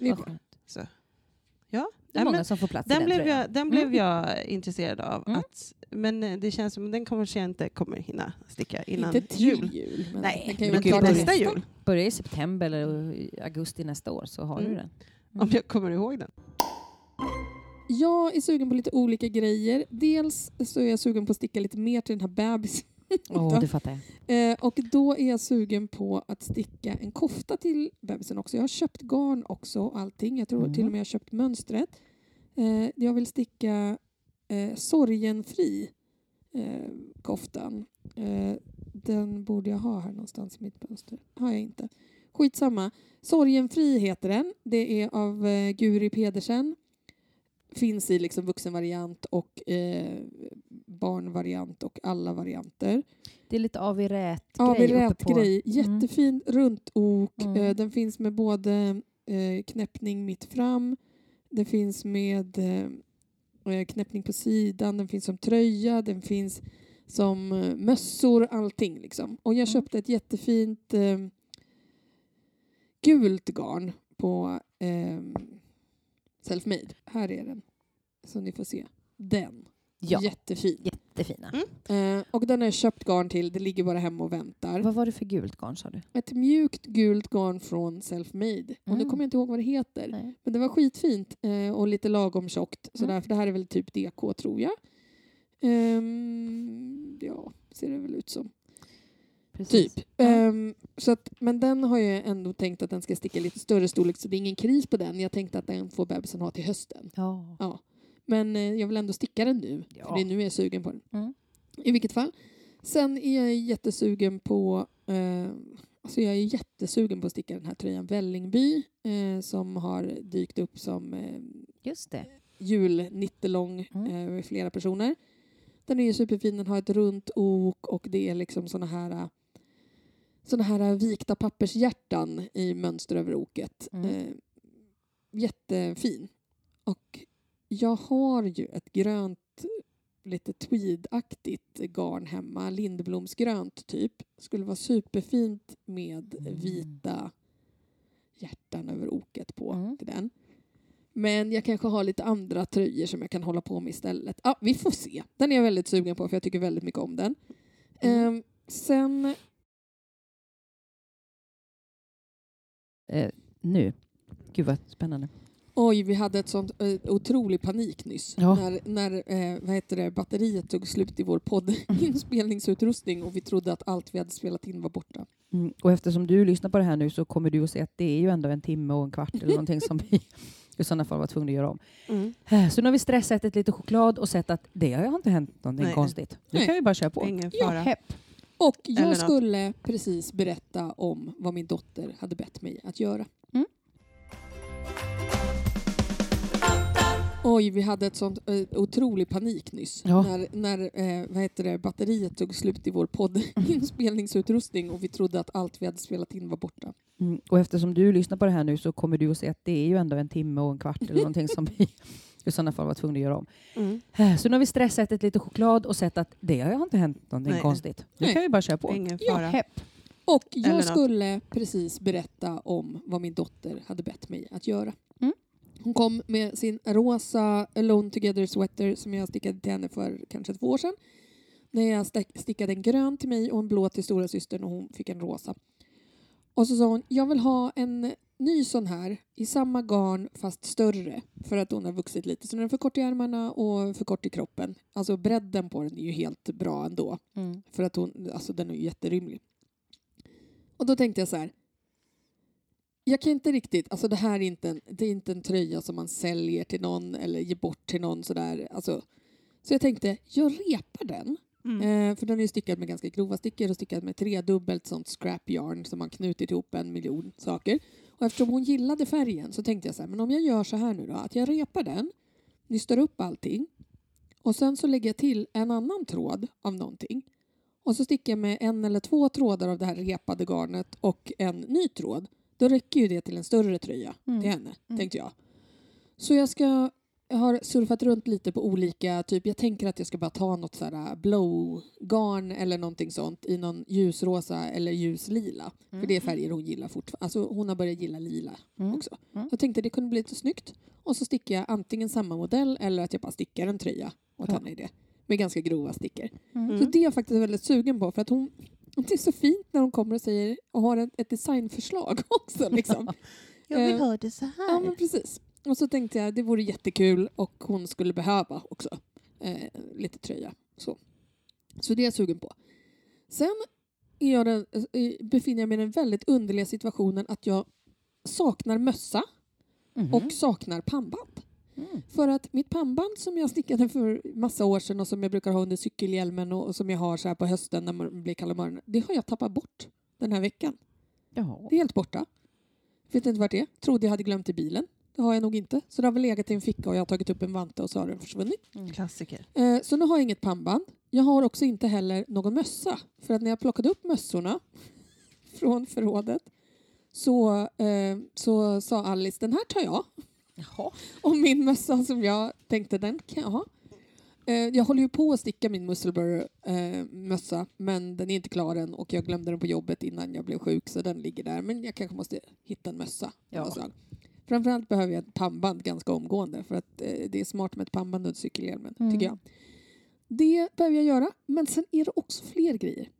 Mm. Skönt. Så. Ja, Det är Nej, många men som får plats i den, den blev jag, den blev Mm. jag intresserad av. Mm. Att, men eh, det känns som att den kanske jag inte kommer hinna sticka innan Inte till jul. jul. men Nej, den men till nästa jul. Börjar i september eller augusti nästa år så har Mm. du den. Om jag kommer ihåg den. Jag är sugen på lite olika grejer. Dels så är jag sugen på att sticka lite mer till den här bebisen. (laughs) Åh, det fattar jag. Eh, och då är jag sugen på att sticka en kofta till bebisen också. Jag har köpt garn också och allting. Jag tror Mm. till och med jag har köpt mönstret. Eh, jag vill sticka eh, sorgenfri eh, koftan. Eh, den borde jag ha här någonstans i mitt mönster. har jag inte. Skitsamma. Sorgenfri heter den. Det är av Guri Pedersen. Finns i liksom vuxenvariant och eh, barnvariant och alla varianter. Det är lite av i rät grej vi uppe rät grej. Jättefin runt ok. Mm. Eh, den finns med både eh, knäppning mitt fram. Det finns med eh, eh, knäppning på sidan. Den finns som tröja. Den finns som eh, mössor. Allting liksom. Och jag Mm. köpte ett jättefint eh, gult garn på eh, Selfmade. Här är den. Så ni får se. Den. Ja, Jättefin. jättefina. Eh, och den har jag köpt garn till. Det ligger bara hemma och väntar. Vad var det för gult garn sa du? Ett mjukt gult garn från Selfmade. Och nu Mm. kommer jag inte ihåg vad det heter. Nej. Men det var skitfint eh, och lite lagom tjockt. Sådär, Mm. För det här är väl typ DK tror jag. Ehm, ja, ser det väl ut som. Precis. Typ. Ja. Ehm, så att, men den har jag ändå tänkt att den ska sticka lite större storlek så det är ingen kris på den. Jag tänkte att den får bebisen ha till hösten. Ja. Ja. Men eh, jag vill ändå sticka den nu. Ja. För det är nu jag är sugen på den. Mm. I vilket fall. Sen är jag jättesugen på eh, alltså jag är jättesugen på att sticka den här tröjan Vällingby eh, som har dykt upp som eh, Just det. julnittelång Mm. eh, flera personer. Den är ju superfin, den har ett runt ok och det är liksom såna här såna här vikta pappershjärtan i mönster över oket. Mm. Eh, jättefin. Och jag har ju ett grönt lite tweedaktigt garn hemma, lindblomsgrönt typ. Skulle vara superfint med Mm. vita hjärtan över oket på Mm. till den. Men jag kanske har lite andra tröjor som jag kan hålla på med istället. Ja, vi får se. Den är jag väldigt sugen på för jag tycker väldigt mycket om den. Mm. Ehm, sen... Eh, nu. Gud vad spännande. Oj, vi hade ett sånt eh, otrolig panik nyss. Ja. När, när eh, vad heter det, batteriet tog slut i vår poddinspelningsutrustning (laughs) och vi trodde att allt vi hade spelat in var borta. Mm. Och eftersom du lyssnar på det här nu så kommer du att se att det är ju ändå en timme och en kvart eller någonting som vi i sådana fall var tvungna att göra om. Eh, Så nu har vi stressätit lite choklad och sett att det har inte hänt någonting Nej. konstigt. Nu kan vi bara köra på. Ingen Ja, fara. Hepp. Och jag skulle precis berätta om vad min dotter hade bett mig att göra. Mm. Oj, vi hade ett sånt eh, otrolig panik nyss. Ja. När, när eh, vad heter det, batteriet tog slut i vår poddinspelningsutrustning (laughs) och vi trodde att allt vi hade spelat in var borta. Mm. Och eftersom du lyssnar på det här nu så kommer du att se att det är ju ändå en timme och en kvart eller någonting som vi i sådana fall var tvungna att göra om. Mm. Eh, Så nu har vi stressätit lite choklad och sett att det har inte hänt någonting Nej. konstigt. Nu Nej. kan vi bara köra på. Ingen Ja, fara. Hepp. Och jag skulle precis berätta om vad min dotter hade bett mig att göra. Mm. Hon kom med sin rosa Alone Together sweater som jag stickade till henne för kanske två år sedan. När jag stickade en grön till mig och en blå till stora systern och hon fick en rosa. Och så sa hon, jag vill ha en ny sån här i samma garn fast större för att hon har vuxit lite. Så den är för kort i ärmarna och för kort i kroppen. Alltså bredden på den är ju helt bra ändå. Mm. För att hon, alltså den är ju jätterymlig. Och då tänkte jag så här. Jag kan inte riktigt, alltså det här är inte en, det är inte en tröja som man säljer till någon eller ger bort till någon sådär. Alltså, så jag tänkte, jag repar den. Mm. Eh, för den är ju stickad med ganska grova stickor och stickad med tredubbelt sånt scrap yarn som man knutit ihop en miljon saker. Och eftersom hon gillade färgen så tänkte jag så här, men om jag gör så här nu då, att jag repar den, nystar upp allting och sen så lägger jag till en annan tråd av någonting. Och så sticker jag med en eller två trådar av det här repade garnet och en ny tråd. Då räcker ju det till en större tröja Mm. till henne, Mm. tänkte jag. Så jag ska jag har surfat runt lite på olika, typ jag tänker att jag ska bara ta något så här blow-garn eller någonting sånt i någon ljusrosa eller ljuslila. För det är färger hon gillar fortfarande. Alltså hon har börjat gilla lila Mm. också. Mm. Jag tänkte det kunde bli lite snyggt. Och så stickar jag antingen samma modell eller att jag bara stickar en tröja åt Ja. henne i det. Med ganska grova stickor. Mm. Så det är jag faktiskt väldigt sugen på för att hon det är så fint när hon kommer och säger och har ett, ett designförslag (laughs) också. Liksom. (laughs) Jag vill Eh, ha det så här. Ja, men precis. Och så tänkte jag det vore jättekul och hon skulle behöva också eh, lite tröja. Så. så det är jag sugen på. Sen är jag den, eh, befinner jag mig i den väldigt underliga situationen att jag saknar mössa Mhm. och saknar pannband. Mm. För att mitt pannband som jag stickade för massa år sedan och som jag brukar ha under cykelhjälmen och, och som jag har så här på hösten när man blir kall om öronen, det har jag tappat bort den här veckan. Ja. Det är helt borta. Vet inte vart det är. Trodde jag hade glömt i bilen. Det har jag nog inte. Så det har väl legat i en ficka och jag har tagit upp en vante och så har den försvunnit. Klassiker. Eh, så nu har jag inget pannband. Jag har också inte heller någon mössa. För att när jag plockade upp mössorna (laughs) från förrådet så, eh, så sa Alice, den här tar jag. Jaha. Och min mössa som jag tänkte, den kan jag ha. Eh, jag håller ju på att sticka min Musselburgh-mössa men den är inte klar än och jag glömde den på jobbet innan jag blev sjuk så den ligger där. Men jag kanske måste hitta en mössa. Ja. Framförallt behöver jag ett pannband ganska omgående för att eh, det är smart med ett pannband under cykelhjälmen, Mm. tycker jag. Det behöver jag göra, men sen är det också fler grejer.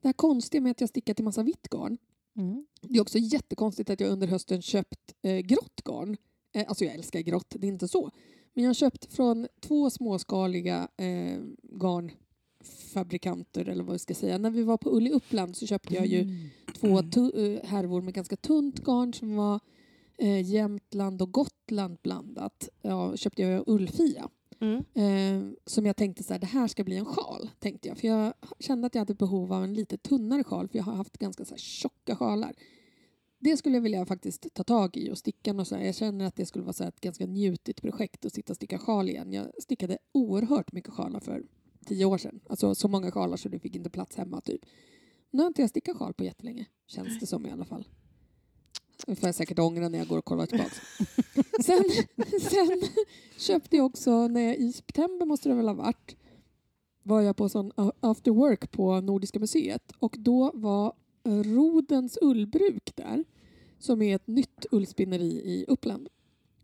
Det här konstiga med att jag stickat i massa vitt garn. Mm. Det är också jättekonstigt att jag under hösten köpt eh, grått garn. Eh, alltså jag älskar grått, det är inte så. Men jag har köpt från två småskaliga eh, garnfabrikanter, eller vad vi ska säga. När vi var på Ull i Uppland så köpte jag ju Mm. två eh, härvor med ganska tunt garn som var eh, Jämtland och Gotland blandat. Ja, köpte jag Ullfia. Mm. Eh, som jag tänkte så här, det här ska bli en sjal. Tänkte jag. För jag kände att jag hade behov av en lite tunnare sjal för jag har haft ganska så här, tjocka sjalar. Det skulle jag vilja faktiskt ta tag i och sticka och så här. Jag känner att det skulle vara så ett ganska njutigt projekt att sitta och sticka sjal igen. Jag stickade oerhört mycket sjalar för tio år sedan. Alltså så många sjalar så det fick inte plats hemma typ. Nu har inte jag stickat sjal på jättelänge, känns det som i alla fall. Det får jag säkert ångra när jag går och kollar tillbaka. (laughs) sen, sen köpte jag också, när jag, i september måste det väl ha varit, var jag på sån after work på Nordiska museet och då var Rodens ullbruk där som är ett nytt ullspinneri i Uppland.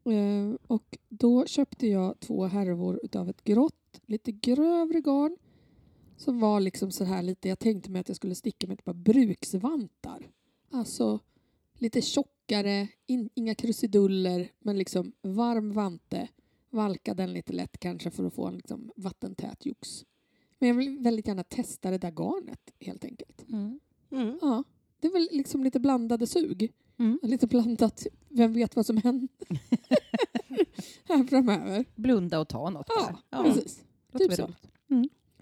Eh, och då köpte jag två härvor utav ett grått, lite grövre garn som var liksom så här lite, jag tänkte mig att jag skulle sticka med ett par bruksvantar. Alltså lite tjockare, in, inga krusiduller, men liksom varm vante. Valka den lite lätt kanske för att få en liksom vattentät jox. Men jag vill väldigt gärna testa det där garnet helt enkelt. Mm. Mm. Ja, det är väl liksom lite blandade sug. Mm. Lite blandat, vem vet vad som händer (laughs) här framöver. Blunda och ta något Ja, bara. precis. låter typ så. roligt.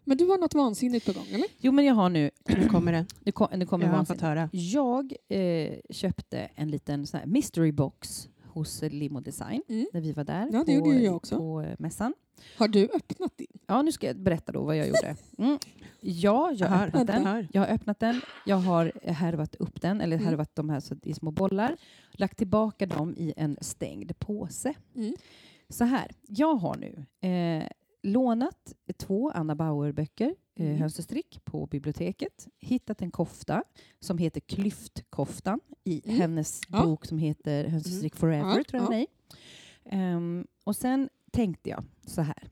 Men du har något vansinnigt på gång, eller? Jo, men jag har nu... Nu kommer det. Nu, kom, nu kommer Jag har fått höra. Jag eh, köpte en liten sån här mystery box hos Limo Design Mm. när vi var där Ja, det på, gjorde jag också. på eh, mässan. Har du öppnat din? Ja, nu ska jag berätta då vad jag gjorde. Mm. Ja, jag har öppnat den. Jag har öppnat den. Jag har härvat upp den, eller Mm. härvat de här så i små bollar. Lagt tillbaka dem i en stängd påse. Mm. Så här, jag har nu eh, lånat två Anna Bauer-böcker, eh, Mm. Hönsterstrick, på biblioteket. Hittat en kofta som heter Klyftkoftan i Mm. hennes Ja. bok som heter Hönsterstrick Forever, Ja, tror jag ja. Ehm, och sen tänkte jag så här.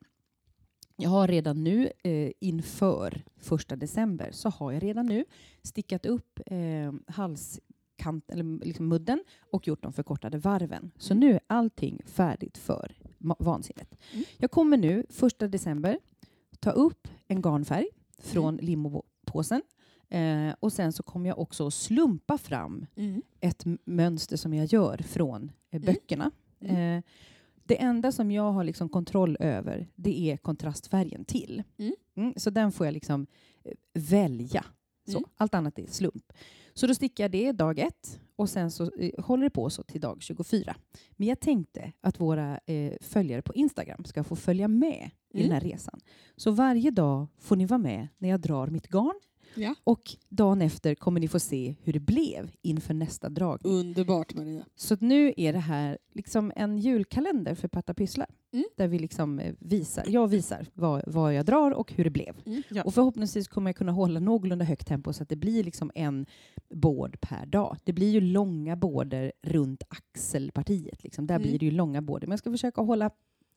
Jag har redan nu eh, inför första december så har jag redan nu stickat upp eh, halskant, eller liksom mudden och gjort de förkortade varven. Så nu är allting färdigt för vansinnet. Mm. Jag kommer nu första december ta upp en garnfärg från limopåsen eh, och sen så kommer jag också slumpa fram Mm. ett mönster som jag gör från eh, böckerna. Mm. Eh, det enda som jag har liksom kontroll över det är kontrastfärgen till. Mm. Mm, så den får jag liksom eh, välja. Så, Mm. Allt annat är slump. Så då stickar jag det dag ett och sen så eh, håller det på så till dag 24. Men jag tänkte att våra eh, följare på Instagram ska få följa med i Mm. den här resan. Så varje dag får ni vara med när jag drar mitt garn Ja. och dagen efter kommer ni få se hur det blev inför nästa dragning. Underbart, Maria. Så att nu är det här liksom en julkalender för Patta Pysslar. Mm. Där vi liksom eh, visar, jag visar vad, vad jag drar och hur det blev. Ja. Och förhoppningsvis kommer jag kunna hålla någorlunda högt tempo så att det blir liksom en båd per dag. Det blir ju långa båder runt axelpartiet. Liksom. Där Mm. blir det ju långa båder. Men jag ska försöka hålla,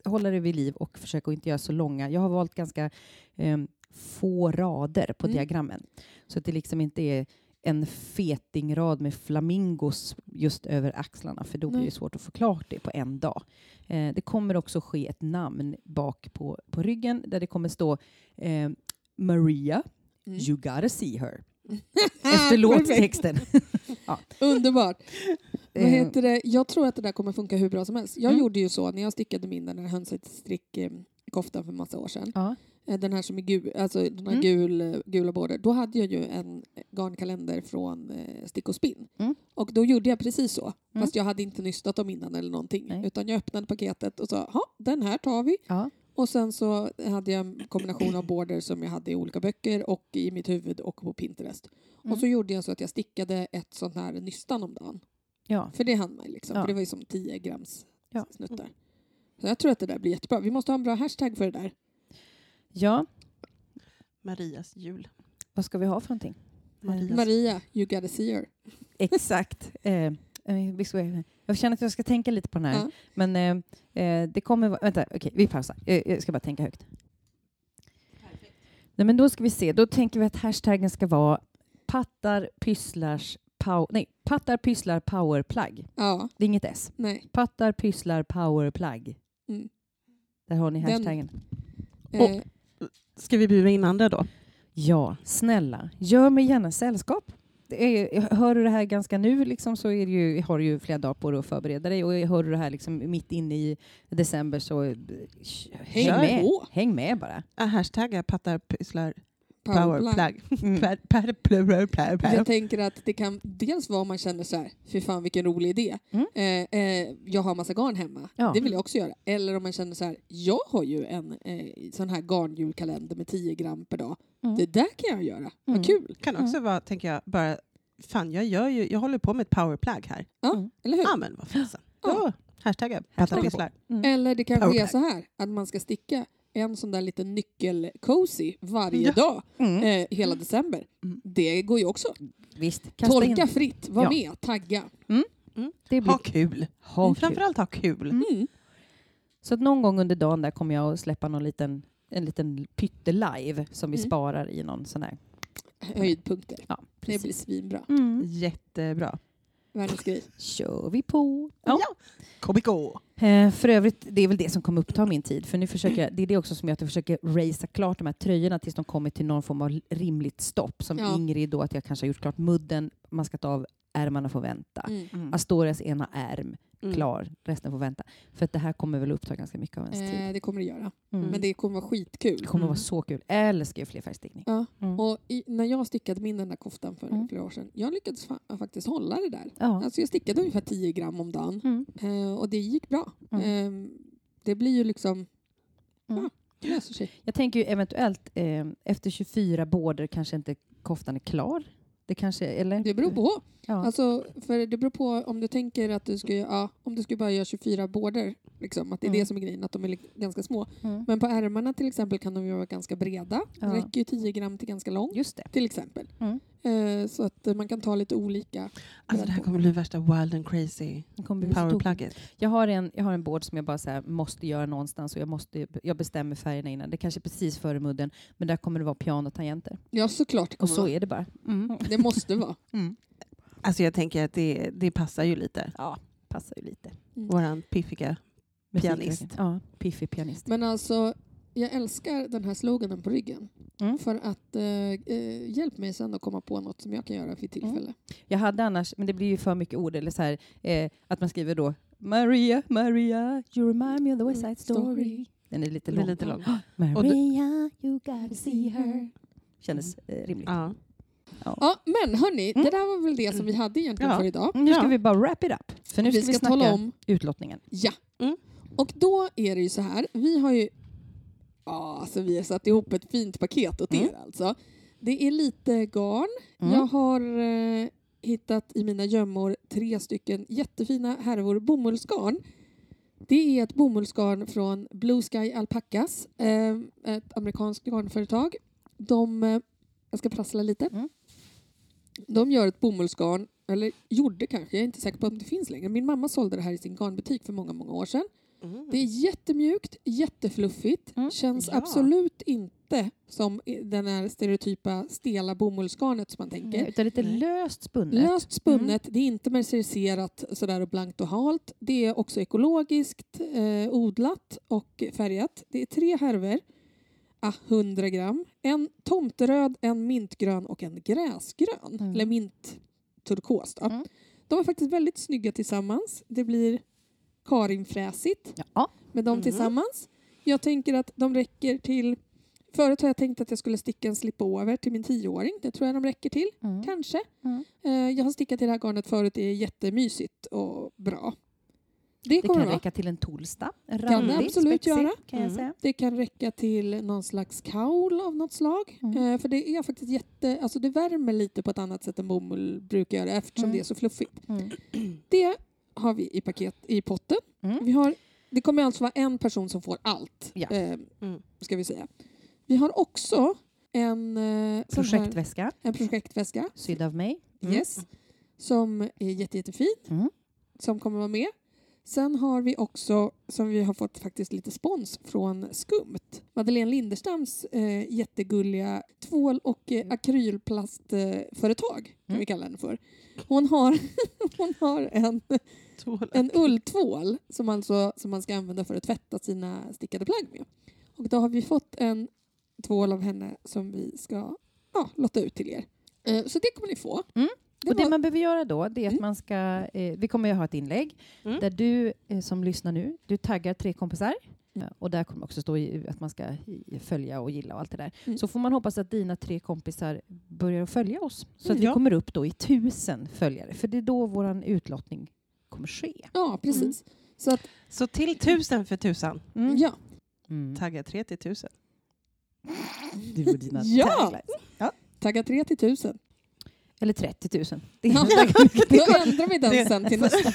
hålla det vid liv och försöka inte göra så långa. Jag har valt ganska eh, få rader på Mm. diagrammen. Så att det liksom inte är en fetingrad med flamingos just över axlarna, för då blir det svårt att få klart det på en dag. Eh, det kommer också ske ett namn bak på, på ryggen där det kommer stå eh, Maria, Mm. you gotta see her. (laughs) Efter låttexten. (laughs) Underbart. Vad Eh, heter det? Jag tror att det där kommer funka hur bra som helst. Jag Mm. gjorde ju så när jag stickade min den här hönsstrick-koftan för massa år sedan. Ja. Eh, Den här som är gul, alltså den här Mm. gul, eh, gula border. Då hade jag ju en garnkalender från eh, Stick och Spinn. Mm. Och då gjorde jag precis så. Mm. Fast jag hade inte nystat dem innan eller någonting. Nej. Utan jag öppnade paketet och sa, ja den här tar vi. Ja. Och sen så hade jag en kombination av border som jag hade i olika böcker och i mitt huvud och på Pinterest. Mm. Och så gjorde jag så att jag stickade ett sånt här nystan om dagen. ja. För det hann man liksom. Ja. För det var ju som 10 grams Ja. snuttar. Så jag tror att det där blir jättebra. Vi måste ha en bra hashtag för det där. Ja, Marias jul. vad ska vi ha för någonting? Marias. Maria, you gotta see her. (laughs) Exakt. Eh, eh, vi ska- jag känner att jag ska tänka lite på den här. Ja. Men eh, eh, det kommer vara... Vänta, okej, vi pausar. Eh, Jag ska bara tänka högt. Nej, men då ska vi se. Då tänker vi att hashtaggen ska vara pattar pysslars pow- nej, pattar pysslar powerplug. Ja, Det är inget S. nej. Pattar pysslar powerplug. Mm. Där har ni Den- hashtaggen. Eh, Ska vi bjuda in andra då? Ja, snälla, gör mig gärna sällskap. Det är, hör du det här ganska nu liksom, så är ju, har du ju flera dagar på dig att förbereda dig och hör du det här liksom, mitt inne i december så eh, häng med. Häng med bara. Uh, hashtagga pattar pysslar powerplug. Mm. Per- per-. Jag tänker att det kan dels vara om man känner så här, fy fan vilken rolig idé. Mm. Eh, eh, jag har massa garn hemma, Ja. det vill jag också göra. Eller om man känner så här, jag har ju en eh, sån här garnjulkalender med 10 gram per dag. Mm. Det där kan jag göra, Mm. vad kul. kan också vara, tänker jag, bara fan jag, gör ju, jag håller på med ett powerplug här. Ja, Mm. eller hur? Ja men vad fasen. Ja. Ja. Hashtagga Hashtagga pattar på. pysslar. Mm. Eller det kanske är så här, att man ska sticka en sån där liten nyckel-cozy varje Ja. dag Mm. eh, hela december. Mm. Det går ju också. Visst, kasta Tolka in. fritt, var Ja. med, tagga. Det blir Ha kul. ha kul. Framförallt ha kul. Mm. Så att någon gång under dagen där kommer jag att släppa någon liten, en liten pytte-live som vi Mm. sparar i någon sån här. Höjdpunkter. Ja, Det blir svinbra. Mm. Jättebra. Världens grej. Kör vi på. Ja. KBK. Eh, för övrigt, det är väl det som kommer uppta min tid. För nu försöker jag, det är det också som gör att jag försöker racea klart de här tröjorna tills de kommer till någon form av rimligt stopp. Som Ja. Ingrid då, att jag kanske har gjort klart mudden, man ska ta av ärmarna får vänta. Mm. Mm. Astorias ena ärm, Mm. klar, resten får vänta. För att det här kommer väl uppta ganska mycket av ens tid. Eh, det kommer det göra. Mm. Men det kommer vara skitkul. Det kommer Mm. vara så kul. Jag älskar ju flerfärgstickning. Ja. Mm. Och i, när jag stickade min den där koftan för Mm. flera år sedan, jag lyckades fa- faktiskt hålla det där. Ja. Alltså jag stickade ungefär 10 gram om dagen Mm. eh, och det gick bra. Mm. Eh, det blir ju liksom, Mm. ja, det löser sig. Jag tänker ju eventuellt eh, efter 24 border kanske inte koftan är klar. Det kanske, eller? Det beror på. Ja. Alltså, för det beror på om du tänker att du ska, ja, om du ska bara göra 24 border, liksom, att det är Mm. det som är grejen, att de är ganska små. Mm. Men på ärmarna till exempel kan de ju vara ganska breda. Ja. Det räcker ju 10 gram till ganska lång, Just det. till exempel. Mm. Eh, så att eh, man kan ta lite olika. Alltså det här kommer bli värsta wild and crazy Det kommer bli så tokigt. powerplugget. Jag har en, jag har en board som jag bara så här, måste göra någonstans och jag, måste, jag bestämmer färgerna innan. Det kanske är precis före mudden, men där kommer det vara pianotangenter. Ja, såklart det Och så vara. är det bara. Mm. Det måste vara. (laughs) Alltså jag tänker att det, det passar ju lite. Ja, passar ju lite. Våran piffiga Pianist. Ja, piffig pianist. Men alltså, jag älskar den här sloganen på ryggen. Mm. För att eh, eh, hjälp mig sen att komma på något som jag kan göra för tillfälle. Jag hade annars, men det blir ju för mycket ord, eller så här, eh, att man skriver då Maria, Maria, you remind me of the West Side Story. Den är lite Det är lång. lite lång. (gasps) Maria, you gotta see her. Kändes eh, rimligt. Ja. Ja, men hörni, Mm. det där var väl det som vi hade egentligen Ja. för idag. Nu ska Ja. vi bara wrap it up. För nu vi ska vi, ska snacka tala om, utlottningen. ja. Mm. Och då är det ju så här, vi har ju ja, alltså vi har satt ihop ett fint paket åt Mm. er alltså. Det är lite garn. Mm. Jag har eh, hittat i mina gömmor tre stycken jättefina härvor bomullsgarn. Det är ett bomullsgarn från Blue Sky Alpacas, eh, ett amerikanskt garnföretag. De, eh, jag ska prassla lite. Mm. De gör ett bomullsgarn, eller gjorde kanske, jag är inte säker på om det finns längre. Min mamma sålde det här i sin garnbutik för många, många år sedan. Mm. Det är jättemjukt, jättefluffigt, Mm. känns Ja. absolut inte som den här stereotypa stela bomullsgarnet som man tänker. Utan lite Nej. löst spunnet. Löst spunnet, det är inte merceriserat sådär och blankt och halt. Det är också ekologiskt eh, odlat och färgat. Det är tre härvor, ah, 100 gram. En tomteröd, en mintgrön och en gräsgrön. Mm. Eller mint turkos. Då. Mm. De är faktiskt väldigt snygga tillsammans. Det blir Karinfräsigt Ja. med dem Mhm. tillsammans. Jag tänker att de räcker till... Förut har jag tänkt att jag skulle sticka en slipover till min tioåring. Det tror jag de räcker till, Mm. kanske. Mm. Eh, jag har stickat i det här garnet förut. Det är jättemysigt och bra. Det Det kommer kan det vara. räcka till en Tolsta. En Kan det absolut spexig, göra. Kan jag Mm. säga. Det kan räcka till någon slags kaul av något slag. Mm. Eh, för det är faktiskt jätte... Alltså det värmer lite på ett annat sätt än bomull brukar göra eftersom Mm. det är så fluffigt. Mm. Det har vi i paket i potten. Mm. Vi har, det kommer alltså vara en person som får allt. Ja. Eh, Mm. ska vi säga. Vi har också en, eh, sån här, Projektväska, en projektväska. sydd av mig. Mm. Yes, som är jätte, jättefin. Mm. Som kommer vara med. Sen har vi också, som vi har fått faktiskt lite spons från Skumt, Madeleine Linderstams eh, jättegulliga tvål och eh, akrylplastföretag, kan Mm. vi kalla henne för. Hon har, (laughs) hon har en, Tvål. en ulltvål som, alltså, som man ska använda för att tvätta sina stickade plagg med. Och då har vi fått en tvål av henne som vi ska ja, lotta ut till er. Eh, så det kommer ni få. Mm. Det och det man behöver göra då, det är att Mm. man ska... Eh, vi kommer ju ha ett inlägg Mm. där du eh, som lyssnar nu, du taggar tre kompisar. Ja, Och där kommer också stå i, att man ska i, följa och gilla och allt det där. Mm. Så får man hoppas att dina tre kompisar börjar att följa oss. Så att Mm, vi ja. kommer upp då i tusen följare. För det är då vår utlottning kommer ske. Ja, precis. Så att, Så till tusen för tusan. Mm. ja. Mm. Tagga tre till tusen. Det var dina Ja! taglines. Tagga 3 till tusen. Eller 30 000. (laughs) Det Ja. är, Då ändrar vi den sen till nästa.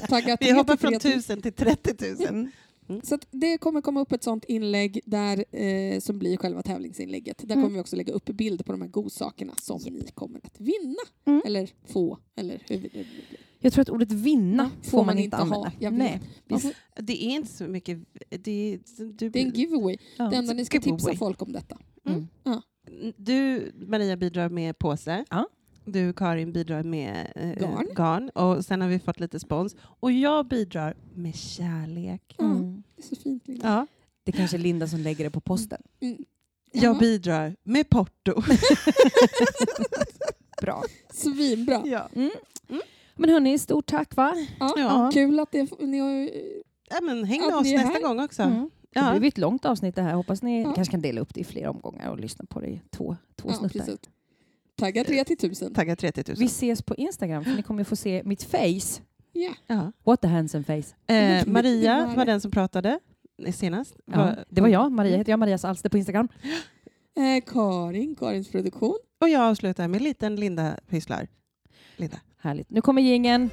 (laughs) Tagga Vi 3 hoppar från 3 tusen till 30 000. Mm. Så att det kommer komma upp ett sånt inlägg där, eh, som blir själva tävlingsinlägget. Där Mm. kommer vi också lägga upp bild på de här godsakerna som ni kommer att vinna. Mm. Eller få. Eller hur det blir. jag tror att ordet vinna Ja, får man inte använda. Vet. Nej. Man får- Det är inte så mycket... Det är, du, Det är en giveaway. Ja. Det enda ni ska tipsa folk om detta. Mm. du, Maria, bidrar med påse. Ja. Du, Karin, bidrar med eh, Garn. garn. Och sen har vi fått lite spons. Och jag bidrar med kärlek. Ja. Mm. Det är så fint. Linda. Ja. Det är kanske är Linda som lägger det på posten. Mm. Jag Ja, bidrar med porto. (laughs) Bra. Svinbra. ja. Mm. Men hörni, stort tack va? Ja. Ja. Kul att det, ni har... Ja, men häng med oss nästa här. gång också. Mm. Det Ja. blev ett långt avsnitt det här. Hoppas ni Ja. kanske kan dela upp det i flera omgångar och lyssna på det i två, två Ja, snuttar. precis. Tagga 3 till tusen. Tagga 30 000. Vi ses på Instagram för ni kommer få se mitt face. Ja. Ja. What a handsome face. Eh, Maria var- var den som pratade senast. Ja, Var- det var jag, Maria heter jag, Marias Alster på Instagram. Eh, Karin, Karins produktion. Och jag avslutar med liten Linda pysslar. Linda. Härligt. Nu kommer gingen.